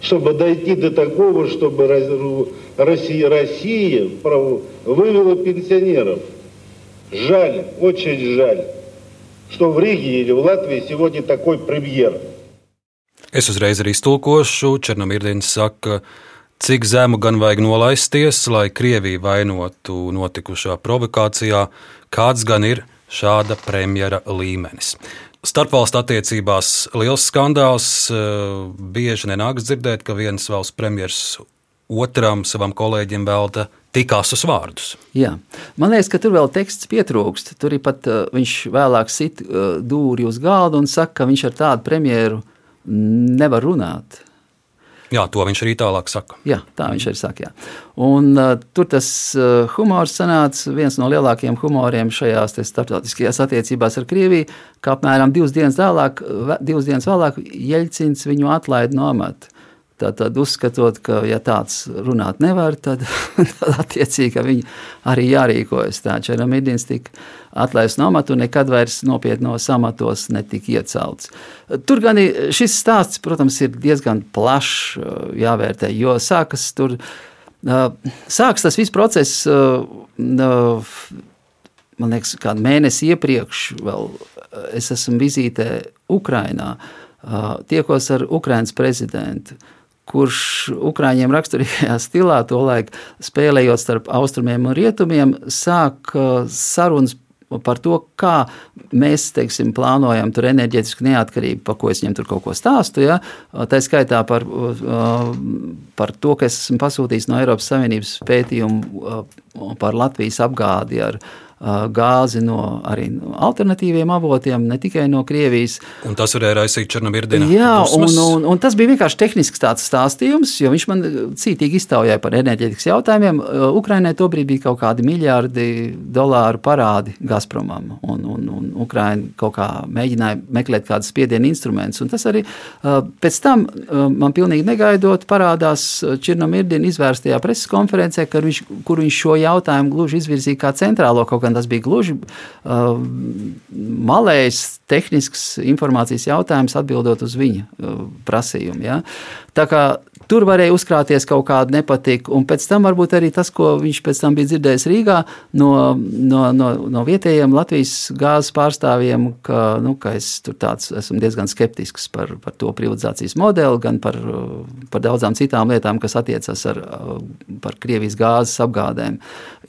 чтобы дойти до такого, чтобы Россия, Россия вывела пенсионеров. Жаль, очень жаль, что в Риге или в Латвии сегодня такой премьер. Es uzreiz arī iztulkošu. Černomirdins saka, cik zemu gan vajag nolaisties, lai Krievija vainotu notikušā provokācijā, kāds gan ir šāda premjera līmenis. Starpvalstu attiecībās liels skandāls. Eh, bieži nenāks dzirdēt, ka viens valsts premjerministrs otram savam kolēģim velta tik asus vārdus. Jā. Man liekas, ka tur vēl teksts pietrūkst. Tur ir pat uh, viņš vēlāk sit uh, dūri uz galda un saka, ka viņš ar tādu premjeru nevar runāt. Jā, to viņš arī tālāk saka. Jā, tā viņš arī saka. Jā. Un, uh, tur tas uh, humors sanāca viens no lielākajiem humoriem šajās starptautiskajās attiecībās ar Krieviju, ka apmēram divas dienas vēlāk, divas dienas vēlāk Jeļcins viņu atlaida no amata. Tad uzskatot, ka ja tāds runāt nevar, tad, *laughs* tad attiecīgi viņi arī jārīkojas. Tā Čeramidins tika atlaists no amata un nekad vairs nopietnos amatos netika iecelts. Tur gan šis stāsts, protams, ir diezgan plašs jāvērtē, jo sākas tur. Sāks tas viss process, man liekas, kādu mēnesi iepriekš, vēl es esmu vizītē Ukrainā, tiekos ar Ukrainas prezidentu kurš Ukrāņiem raksturīgajā *laughs* stilā, tolaik spēlējot starp austrumiem un rietumiem, sāk sarunas par to, kā mēs teiksim, plānojam tur enerģētisku neatkarību, par ko es viņam tur kaut ko stāstu. Ja? Tā skaitā par, par to, ka es esmu pasūtījis no Eiropas Savienības pētījumu par Latvijas apgādi ar gāzi no arī no alternatīviem avotiem, ne tikai no Krievijas. Un tas varēja raisīt Černobirdina. Jā, un, un, un tas bija vienkārši tehnisks tāds stāstījums, jo viņš man cītīgi iztaujāja par enerģētikas jautājumiem. Ukrainai tobrīd bija kaut kādi miljardi dolāru parādi Gazpromam, un, un, un Ukraina kaut kā mēģināja meklēt kādus spiedienu instrumentus. Un tas arī pēc tam man pilnīgi negaidot parādās Černomirdina izvērstajā preses konferencē, kur viņš, kur viņš šo jautājumu gluži izvirzīja kā centrālo kaut gan tas bija gluži uh, malējs, tehnisks informācijas jautājums, atbildot uz viņa uh, prasījumu. Ja? Tā kā Tur varēja uzkrāties kaut kāda nepatika, un pēc tam varbūt arī tas, ko viņš pēc tam bija dzirdējis Rīgā no, no, no, no vietējiem Latvijas gāzes pārstāvjiem, ka, nu, ka es tur tāds esmu diezgan skeptisks par, par to privatizācijas modeli, gan par, par daudzām citām lietām, kas attiecas ar, par Krievijas gāzes apgādēm,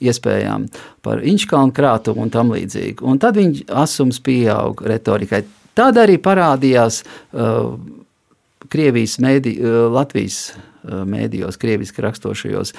iespējām, par Inčkalnu krātuvu un tam līdzīgi. Un tad viņa asums pieauga retorikai. Tad arī parādījās uh, Krievijas mēdī, Latvijas mēdījos, krieviski rakstošajos,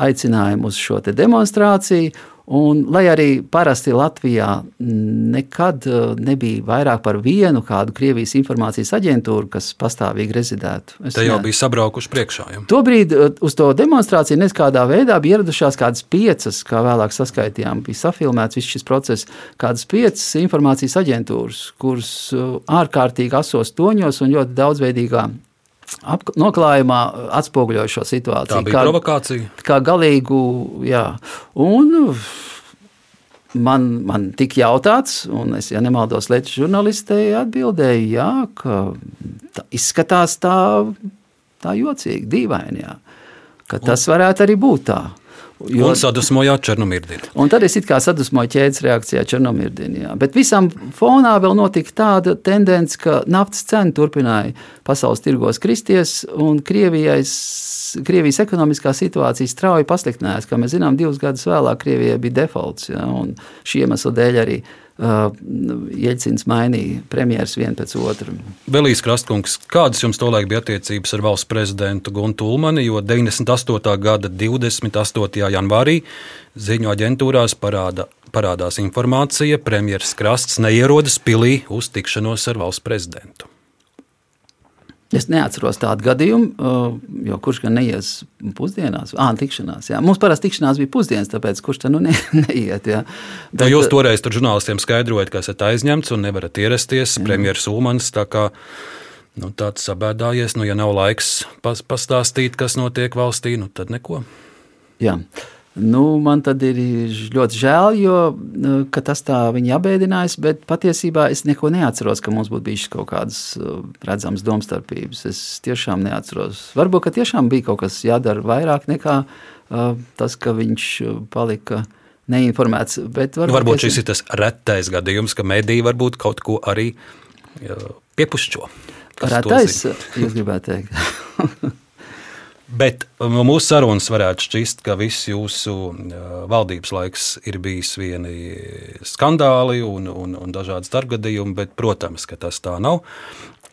aicinājumu uz šo demonstrāciju. Un, lai arī parasti Latvijā nekad nebija vairāk par vienu kādu Krievijas informācijas aģentūru, kas pastāvīgi rezidētu. Es Te jau ne... bija sabraukuši priekšā. Ja? Tobrīd uz to demonstrāciju neskādā veidā bija ieradušās kādas piecas, kā vēlāk saskaitījām, bija safilmēts viss šis process, kādas piecas informācijas aģentūras, kuras ārkārtīgi asos toņos un ļoti daudzveidīgā Ap, noklājumā atspoguļoja šo situāciju. Tā bija kā, provokācija. Kā galīgu, jā. Un man, man tika jautāts, un es, ja nemaldos, Latvijas žurnālistei atbildēju, jā, ka tā izskatās tā, tā jocīgi, dīvaini, jā, ka tas varētu arī būt tā. Jo, un sadusmojāt Černomirdinu. Un tad es kā sadusmoju ķēdes reakcijā Černomirdinā. Bet visam fonā vēl notika tāda tendence, ka naftas cena turpināja pasaules tirgos kristies, un Krievijas ekonomiskā situācija strauji pasliktinājās. Kā mēs zinām, divus gadus vēlāk Krievijai bija defaults, ja, un šī iemesla dēļ arī Uh, Jeļcins mainīja premjerministrs vienu pēc otra. Belijas Krastkungs, kādas jums tolaik bija attiecības ar valsts prezidentu Guntu Ulmani, jo 98. gada 28. janvārī ziņu aģentūrās parāda, parādās informācija, premjerministrs Krasts neierodas pilī uz tikšanos ar valsts prezidentu. Es neatceros tādu gadījumu, uh, jo kurš gan neies pusdienās, ah, tikšanās. Jā. Mums parasti tikšanās bija pusdienas, tāpēc kurš tad nu ne, *laughs* neiet. Jā. Bet, jūs uh, toreiz tur žurnālistiem skaidrojat, ka esat aizņemts un nevarat ierasties. Premjerministrs Ulmans tā kā nu, tāds sabēdājies, nu, ja nav laiks pas, pastāstīt, kas notiek valstī, nu, tad neko. Jā. Nu, man tad ir ļoti žēl, jo nu, tas tā viņa apbēdinājis, bet patiesībā es neko neatceros, ka mums būtu bijušas kaut kādas uh, redzamas domstarpības. Es tiešām neatceros. Varbūt, ka tiešām bija kaut kas jādara vairāk nekā uh, tas, ka viņš uh, palika neinformēts. Bet varbūt, varbūt šis ir tas retais gadījums, ka mediji varbūt kaut ko arī piepušķo. Retais, jūs gribētu teikt. *laughs* Bet no mūsu sarunas varētu šķist, ka viss jūsu valdības laiks ir bijis vieni skandāli un, un, un dažādi starpgadījumi, bet, protams, ka tas tā nav.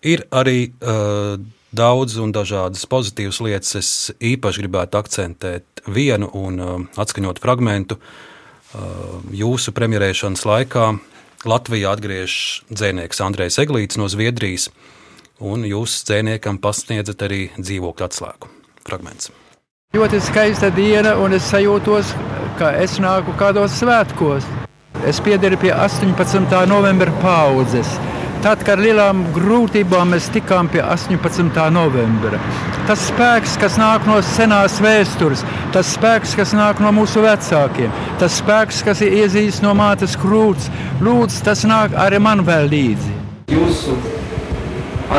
Ir arī uh, daudz un dažādas pozitīvas lietas. Es īpaši gribētu akcentēt vienu un uh, atskaņot fragment. Uh, jūsu premjerēšanas laikā Latvijā atgriežas dzēnieks Andrejs Eglīts no Zviedrijas, un jūs dzēniekam pasniedzat arī dzīvokļu atslēgu fragments. Ļoti skaista diena, un es sajūtos, ka es nāku kādos svētkos. Es piederu pie 18. novembra paudzes. Tad, kad ar lielām grūtībām mēs tikām pie 18. novembra. Tas spēks, kas nāk no senās vēstures, tas spēks, kas nāk no mūsu vecākiem, tas spēks, kas ir iezīst no mātes krūts, lūdzu, tas nāk arī man vēl līdzi. Jūsu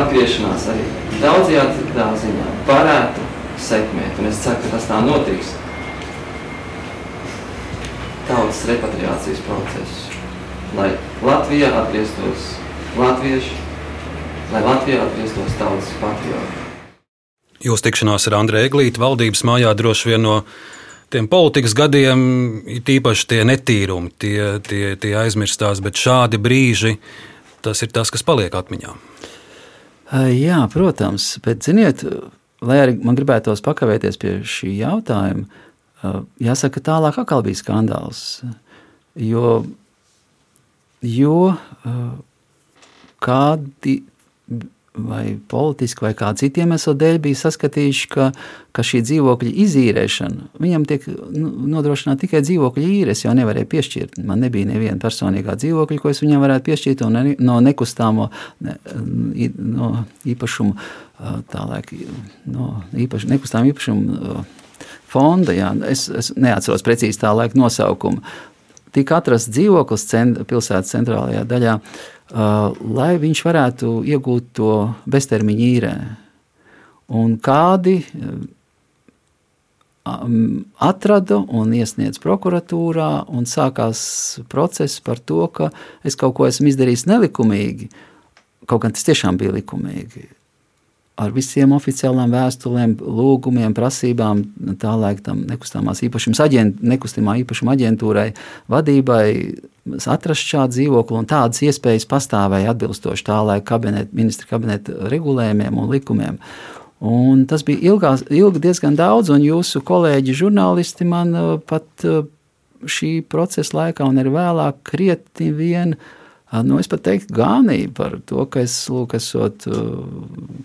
atgriešanās arī daudzajā ziņā varētu sekmēt. Un es ceru, ka tas tā notiks. Tautas repatriācijas procesu, lai Latvijā atgrieztos latvieši, lai Latvijā atgrieztos tautas patrioti. Jūsu tikšanās ar Andrēnu Eglītu valdības mājā droši vien no tiem politikas gadiem ir īpaši tie netīrumi, tie, tie, tie aizmirstās, bet šādi brīži tas ir tas, kas paliek atmiņā. Jā, protams, bet ziniet, lai arī man gribētos pakavēties pie šī jautājuma, jāsaka, tālāk atkal bija skandāls. Jo, jo kādi vai politiski vai kāda cita iemesla dēļ bija saskatījuši, ka, ka šī dzīvokļa izīrēšana viņam tiek nu, nodrošināta tikai dzīvokļa īre. Es jau nevarēju piešķirt. Man nebija neviena personīgā dzīvokļa, ko es viņam varētu piešķirt, ne, no nekustāmo ne, no īpašumu tālāk no īpaši, nekustamā īpašuma fonda. Jā, es, es neatceros precīzi tā laika nosaukumu. Tika atrasts dzīvoklis cent, pilsētas centrālajā daļā, lai viņš varētu iegūt to beztermiņa īrē. un kādi atrada un iesniedz prokuratūrā, un sākās process par to, ka es kaut ko esmu izdarījis nelikumīgi, kaut gan tas tiešām bija likumīgi. Ar visiem oficiālām vēstulēm, lūgumiem, prasībām, tā laika tam nekustamās īpašums aģent, nekustamā īpašuma aģentūrai, vadībai atrast šādu dzīvokli, un tādas iespējas pastāvēja atbilstoši tā laika kabineta, ministra kabineta regulējumiem un likumiem. Un tas bija ilgās, ilgi diezgan daudz, un jūsu kolēģi žurnālisti man uh, pat uh, šī procesa laikā un arī vēlāk krietni vien, uh, nu, es pat teiktu, gānīja par to, ka es, lūk, esot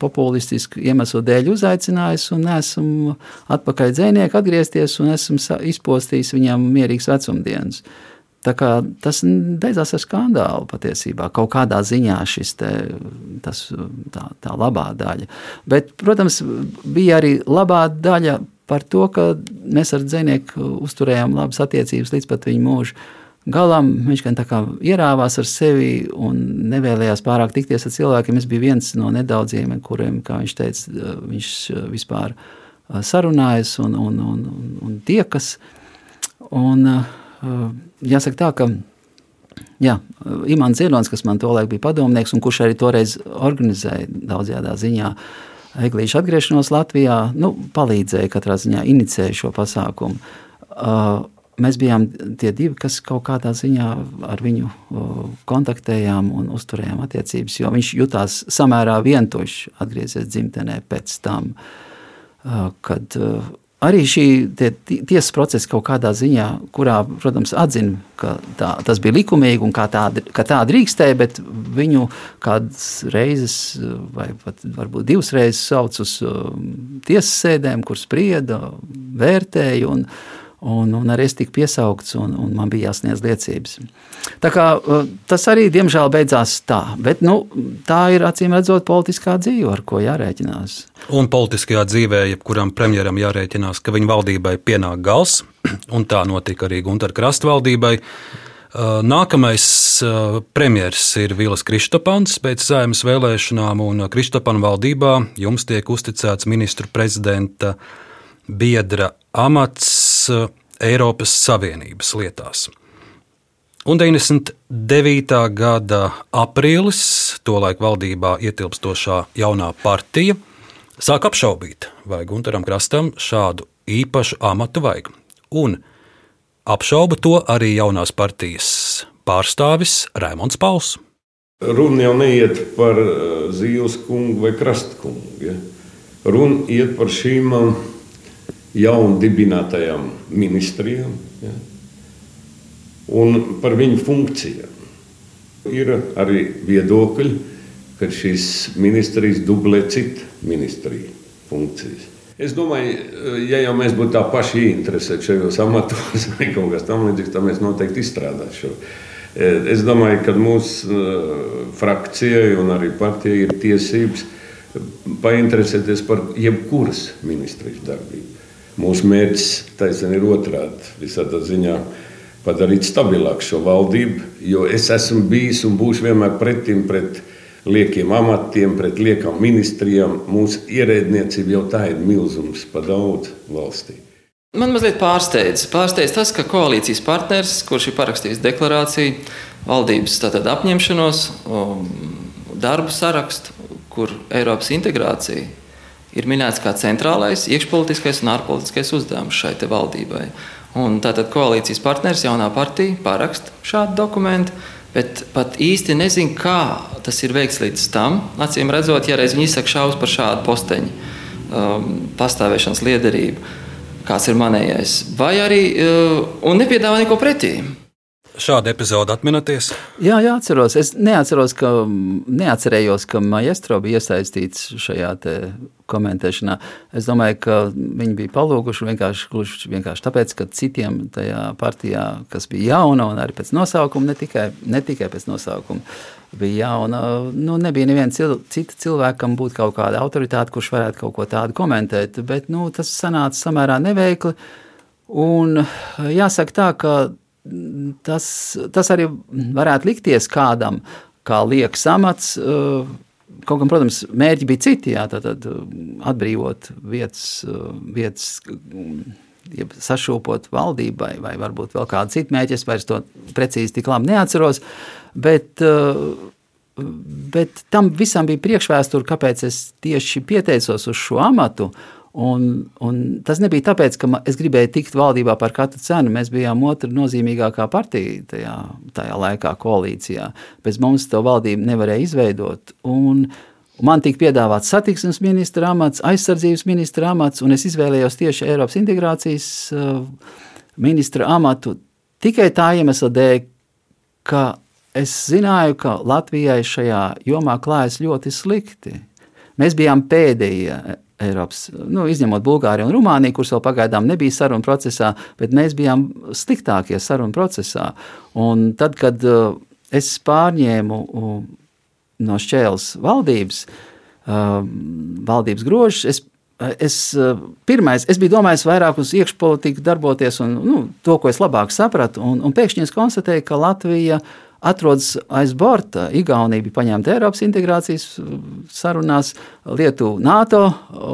populistisku iemeslu dēļ uzaicinājis un esmu atpakaļ dzēnieku atgriezties un esmu izpostījis viņam mierīgs vecumdienas. Tas beidzās ar skandālu patiesībā. Kaut kādā ziņā šis te, tas, tā, tā labā daļa. Bet, protams, bija arī labā daļa par to, ka mēs ar dzinieku uzturējām labas attiecības līdz pat viņa mūža galam. Viņš gan tā kā ierāvās ar sevi un nevēlējās pārāk tikties ar cilvēkiem. Es biju viens no nedaudziem, kuriem, kā viņš teica, viņš vispār sarunājas un, un, un, un, un tiekas. Un, uh, jāsaka tā, ka jā, Imants Ziedonis, kas man tolaik bija padomnieks un kurš arī toreiz organizēja daudzajā ziņā Eglīšu atgriešanos Latvijā, nu, palīdzēja katrā ziņā inicēja šo pasākumu. Mēs bijām tie divi, kas kaut kādā ziņā ar viņu kontaktējām un uzturējām attiecības, jo viņš jutās samērā vientuļš atgriezies dzimtenē pēc tam, kad arī šī tie, tiesas procesa kaut kādā ziņā, kurā, protams, atzina, ka tā, tas bija likumīgi un kā tā, ka tā drīkstēja, bet viņu kādas reizes, vai pat varbūt divas reizes sauc uz tiesas sēdēm, kur sprieda, vērtēja. Un, Un, un arī es tiku piesaukts, un, un man bija jāsniedz liecības. Tā kā, uh, tas arī, diemžēl, beidzās tā. Bet nu, tā ir acīm redzot politiskā dzīve, ar ko jārēķinās. Un politiskajā dzīvē, jebkuram premjeram jārēķinās, ka viņa valdībai pienāk gals, *clears throat* un tā notika arī Gunter Krasta valdībai. Uh, nākamais uh, premjerministrs ir Vils Kristopans pēc saimnes vēlēšanām, un Kristopana valdībā jums tiek uzticēts ministru prezidenta biedra amats Eiropas Savienības lietās. Un 99. gada aprīlis, tolaik valdībā ietilpstošā jaunā partija, sāk apšaubīt, vai Gunteram Krastam šādu īpašu amatu vajag. Un apšauba to arī jaunās partijas pārstāvis Raimons Pauls. Runa jau neiet par eh, Zīles kungu vai Krastkungu. Ja? Runa iet par šīm jaunu dibinātajām ministrijām ja, un par viņu funkcijām. Ir arī viedokļi, ka šīs ministrijas dublē citu ministriju funkcijas. Es domāju, ja jau mēs būtu tā paši ieinteresēti šajos amatos *laughs* vai kaut kas tamlīdzīgs, tad mēs noteikti izstrādātu šo. Es domāju, ka mūsu uh, frakcijai un arī partijai ir tiesības painteresēties par jebkuras ministrijas darbību. Mūsu mērķis taisnība ir otrādi. Visā tā ziņā padarīt stabilāku šo valdību, jo es esmu bijis un būšu vienmēr pretim pret liekiem amatiem, pret liekām ministrijām. Mūsu ierēdniecība jau tā ir milzums pa daudz valstī. Man mazliet pārsteidz. pārsteidz tas, ka koalīcijas partneris, kurš ir parakstījis deklarāciju, valdības apņemšanos, um, darbu sarakstu, kur Eiropas integrācija ir minēts kā centrālais iekšpolitiskais un ārpolitiskais uzdevums šai valdībai. Un tātad koalīcijas partneris, jaunā partija, paraksta šādu dokumentu, bet pat īsti nezinu, kā tas ir veikts līdz tam. Acīm redzot, ja reiz viņi izsaka šaubas par šādu posteņu um, pastāvēšanas liederību, kāds ir manējais, vai arī uh, nepiedāvā neko pretī. Šādu epizodu atminaties? Jā, jā, atceros. Es neatceros, ka, neatcerējos, ka Maestro bija iesaistīts šajā komentēšanā. Es domāju, ka viņi bija palūguši vienkārši, vienkārši tāpēc, ka citiem tajā partijā, kas bija jauna un arī pēc nosaukuma, ne tikai, ne tikai pēc nosaukuma, bija jauna, nu, nebija neviena cil, cita cilvēka, kam būtu kaut kāda autoritāte, kurš varētu kaut ko tādu komentēt. Bet nu, tas sanāca samērā neveikli. Un jāsaka tā, ka tas, tas arī varētu likties kādam, kā liekas amats. Eh, Kaut gan, protams, mērķi bija citi, jā, tad, tad atbrīvot vietas, vietas ja sašūpot valdībai, vai varbūt vēl kādu citu mērķi. Es vairs to precīzi tik labi neatceros. Bet, bet tam visam bija priekšvēsture, kāpēc es tieši pieteicos uz šo amatu. Un, un tas nebija tāpēc, ka es gribēju tikt valdībā par katru cenu. Mēs bijām otra nozīmīgākā partija tajā, tajā laikā, koalīcijā. Bez mums to valdību nevarēja izveidot. Un, Man tika piedāvāts satiksmes ministra amats, aizsardzības ministra amats, un es izvēlējos tieši Eiropas integrācijas uh, ministra amatu tikai tā iemesla dēļ, ka es zināju, ka Latvijai šajā jomā klājas ļoti slikti. Mēs bijām pēdējie Eiropas, nu, izņemot Bulgāriju un Rumāniju, kuras vēl pagaidām nebija sarunu procesā, bet mēs bijām sliktākie sarunu procesā. Un tad, kad uh, es pārņēmu uh, no šķēles valdības, uh, valdības grožus, es, es, pirmais, es biju domājis vairāk uz iekšpolitiku darboties un nu, to, ko es labāk sapratu, un, un pēkšņi es konstatēju, ka Latvija atrodas aiz borta. Igaunija bija paņemta Eiropas integrācijas sarunās, Lietuva NATO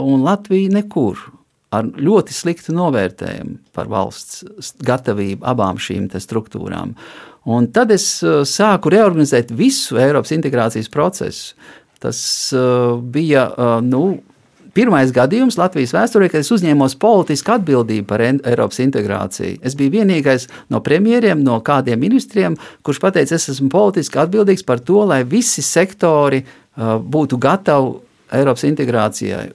un Latvija nekur. Ar ļoti sliktu novērtējumu par valsts gatavību abām šīm struktūrām. Un tad es sāku reorganizēt visu Eiropas integrācijas procesu. Tas uh, bija uh, nu, pirmais gadījums Latvijas vēsturē, kad es uzņēmos politisku atbildību par Eiropas integrāciju. Es biju vienīgais no premjeriem, no kādiem ministriem, kurš pateica, es esmu politiski atbildīgs par to, lai visi sektori uh, būtu gatavi Eiropas integrācijai.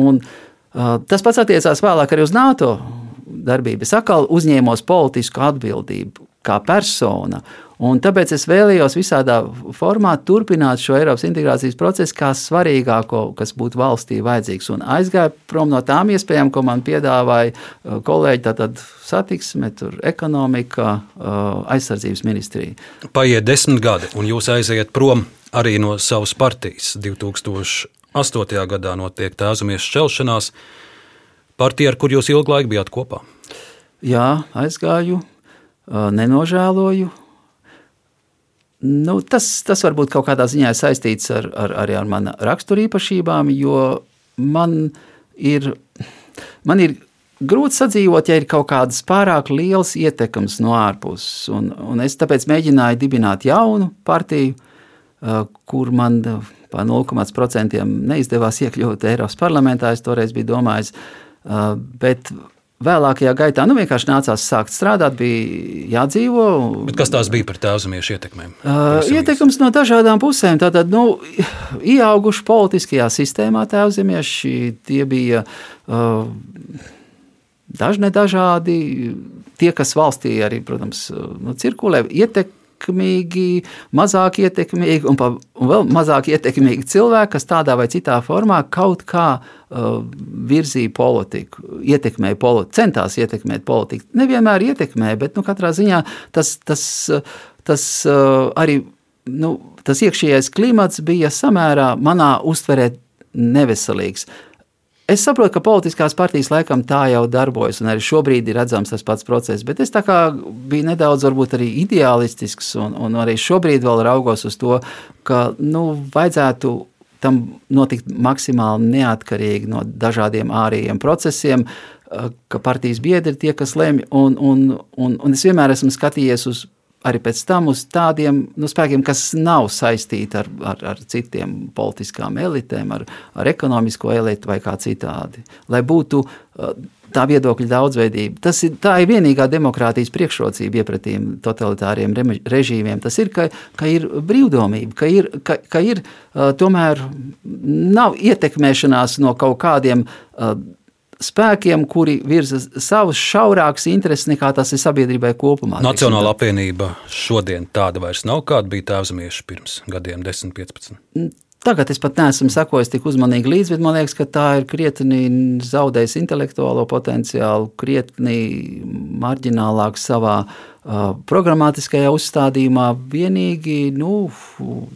Un, uh, tas pats attiecās vēlāk arī uz NATO darbību. Es atkal uzņēmos politisku atbildību kā persona. Un tāpēc es vēlējos visādā formā turpināt šo Eiropas integrācijas procesu kā svarīgāko, kas būtu valstī vajadzīgs. Un aizgāju prom no tām iespējām, ko man piedāvāja uh, kolēģi, tātad satiksme, ekonomika, uh, aizsardzības ministrija. Paiet desmit gadi, un jūs aiziet prom arī no savas partijas. 2008. gadā notiek tēzamies šķelšanās. Partija, ar kur jūs ilgu laiku bijāt kopā? Jā, aizgāju, uh, nenožēloju Nu, tas, tas varbūt kaut kādā ziņā saistīts ar, ar, arī ar manu raksturīpašībām, jo man ir, man ir grūti sadzīvot, ja ir kaut kādas pārāk liels ietekmes no ārpuses. Un, un es tāpēc mēģināju dibināt jaunu partiju, kur man pa 0,5% neizdevās iekļūt Eiropas parlamentā. Es toreiz biju domājis, bet Vēlākajā gaitā nu, vienkārši nācās sākt strādāt, bija jādzīvo. Bet kas tās bija par tēvzemiešu ietekmēm? Uh, ietekmes no dažādām pusēm. Tātad, nu, ieauguši politiskajā sistēmā tēvzemieši, tie bija uh, dažne dažādi. Tie, kas valstī arī, protams, nu, cirkulē, ietekmē ietekmīgi, mazāk ietekmīgi un, pa, un vēl mazāk ietekmīgi cilvēki, kas tādā vai citā formā kaut kā uh, virzīja politiku, ietekmēja politiku, centās ietekmēt politiku. Nevienmēr ietekmēja, bet nu, katrā ziņā tas, tas, tas uh, arī. Nu, tas iekšējais klimats bija samērā manā uztverē neveselīgs. Es saprotu, ka politiskās partijas laikam tā jau darbojas, un arī šobrīd ir redzams tas pats process. Bet es biju nedaudz arī ideālistisks, un, un arī šobrīd vēl raugos uz to, ka nu, vajadzētu tam notikt maksimāli neatkarīgi no dažādiem ārējiem procesiem, ka partijas biedri ir tie, kas lemj. Un, un, un, un es vienmēr esmu skatījies uz arī pēc tam uz tādiem nu, spēkiem, kas nav saistīti ar, ar, ar citiem politiskām elitēm, ar, ar ekonomisko elitu vai kā citādi. Lai būtu uh, tā viedokļa daudzveidība. Tas ir, tā ir vienīgā demokrātijas priekšrocība iepratiem totalitāriem režīmiem. Tas ir, ka, ka ir brīvdomība, ka ir, ka, ka ir uh, tomēr nav ietekmēšanās no kaut kādiem uh, spēkiem, kuri virza savus šaurākus intereses nekā tas ir sabiedrībai kopumā. Nacionāla apvienība šodien tāda vairs nav, kāda bija tēvzemieši pirms gadiem, 10, 15. Tagad es pat neesmu sekojis tik uzmanīgi līdzi, bet man liekas, ka tā ir krietni zaudējusi intelektuālo potenciālu, krietni marģinālāk savā uh, programmatiskajā uzstādījumā. Vienīgi nu,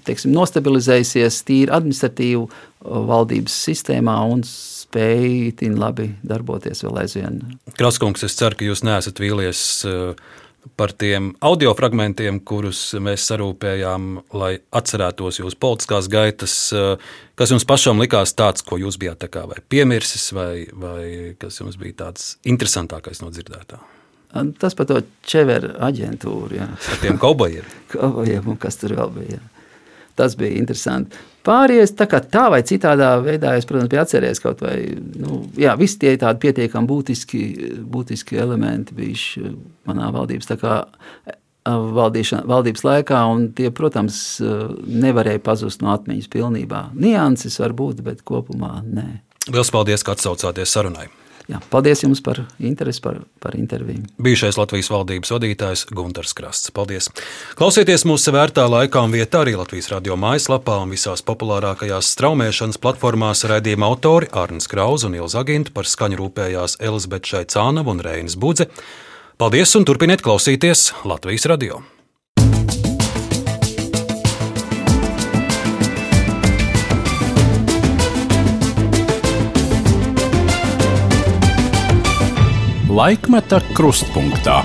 teiksim, nostabilizējusies tīri administratīvu valdības sistēmā un spēja itin labi darboties vēl aizvien. Kraskungs, es ceru, ka jūs neesat vīlies uh, par tiem audio fragmentiem, kurus mēs sarūpējām, lai atcerētos jūsu politiskās gaitas. Kas jums pašam likās tāds, ko jūs bijāt vai piemirsis, vai, vai kas jums bija tāds interesantākais no dzirdētā? Tas par to ķeveru aģentūru. Jā. Ar tiem kaubojiem. *laughs* kaubojiem un kas tur vēl bija. Jā. Tas bija interesanti. Pārējais tā, tā vai citādā veidā, es, protams, biju atcerējies kaut vai, nu, jā, visi tie tādi pietiekami būtiski, būtiski elementi bijuši manā valdības, kā valdības laikā, tie, protams, nevarēja pazust no atmiņas pilnībā. Nianses var būt, bet kopumā nē. Lielas paldies, ka atsaucāties sarunai! Jā, paldies jums par interesi, par, par interviju. Bijušais Latvijas valdības vadītājs Gunārs Krasts. Paldies! Klausieties mūsu vērtā laikā un vietā arī Latvijas radio mājaslapā un visās populārākajās straumēšanas platformās raidījuma autori Arnēs Krauss un Ilza Aginta par skaņu rūpējās Elizabete Šaicānava un Reinas Budze. Paldies un turpiniet klausīties Latvijas radio! Laikmeta krustpunktā.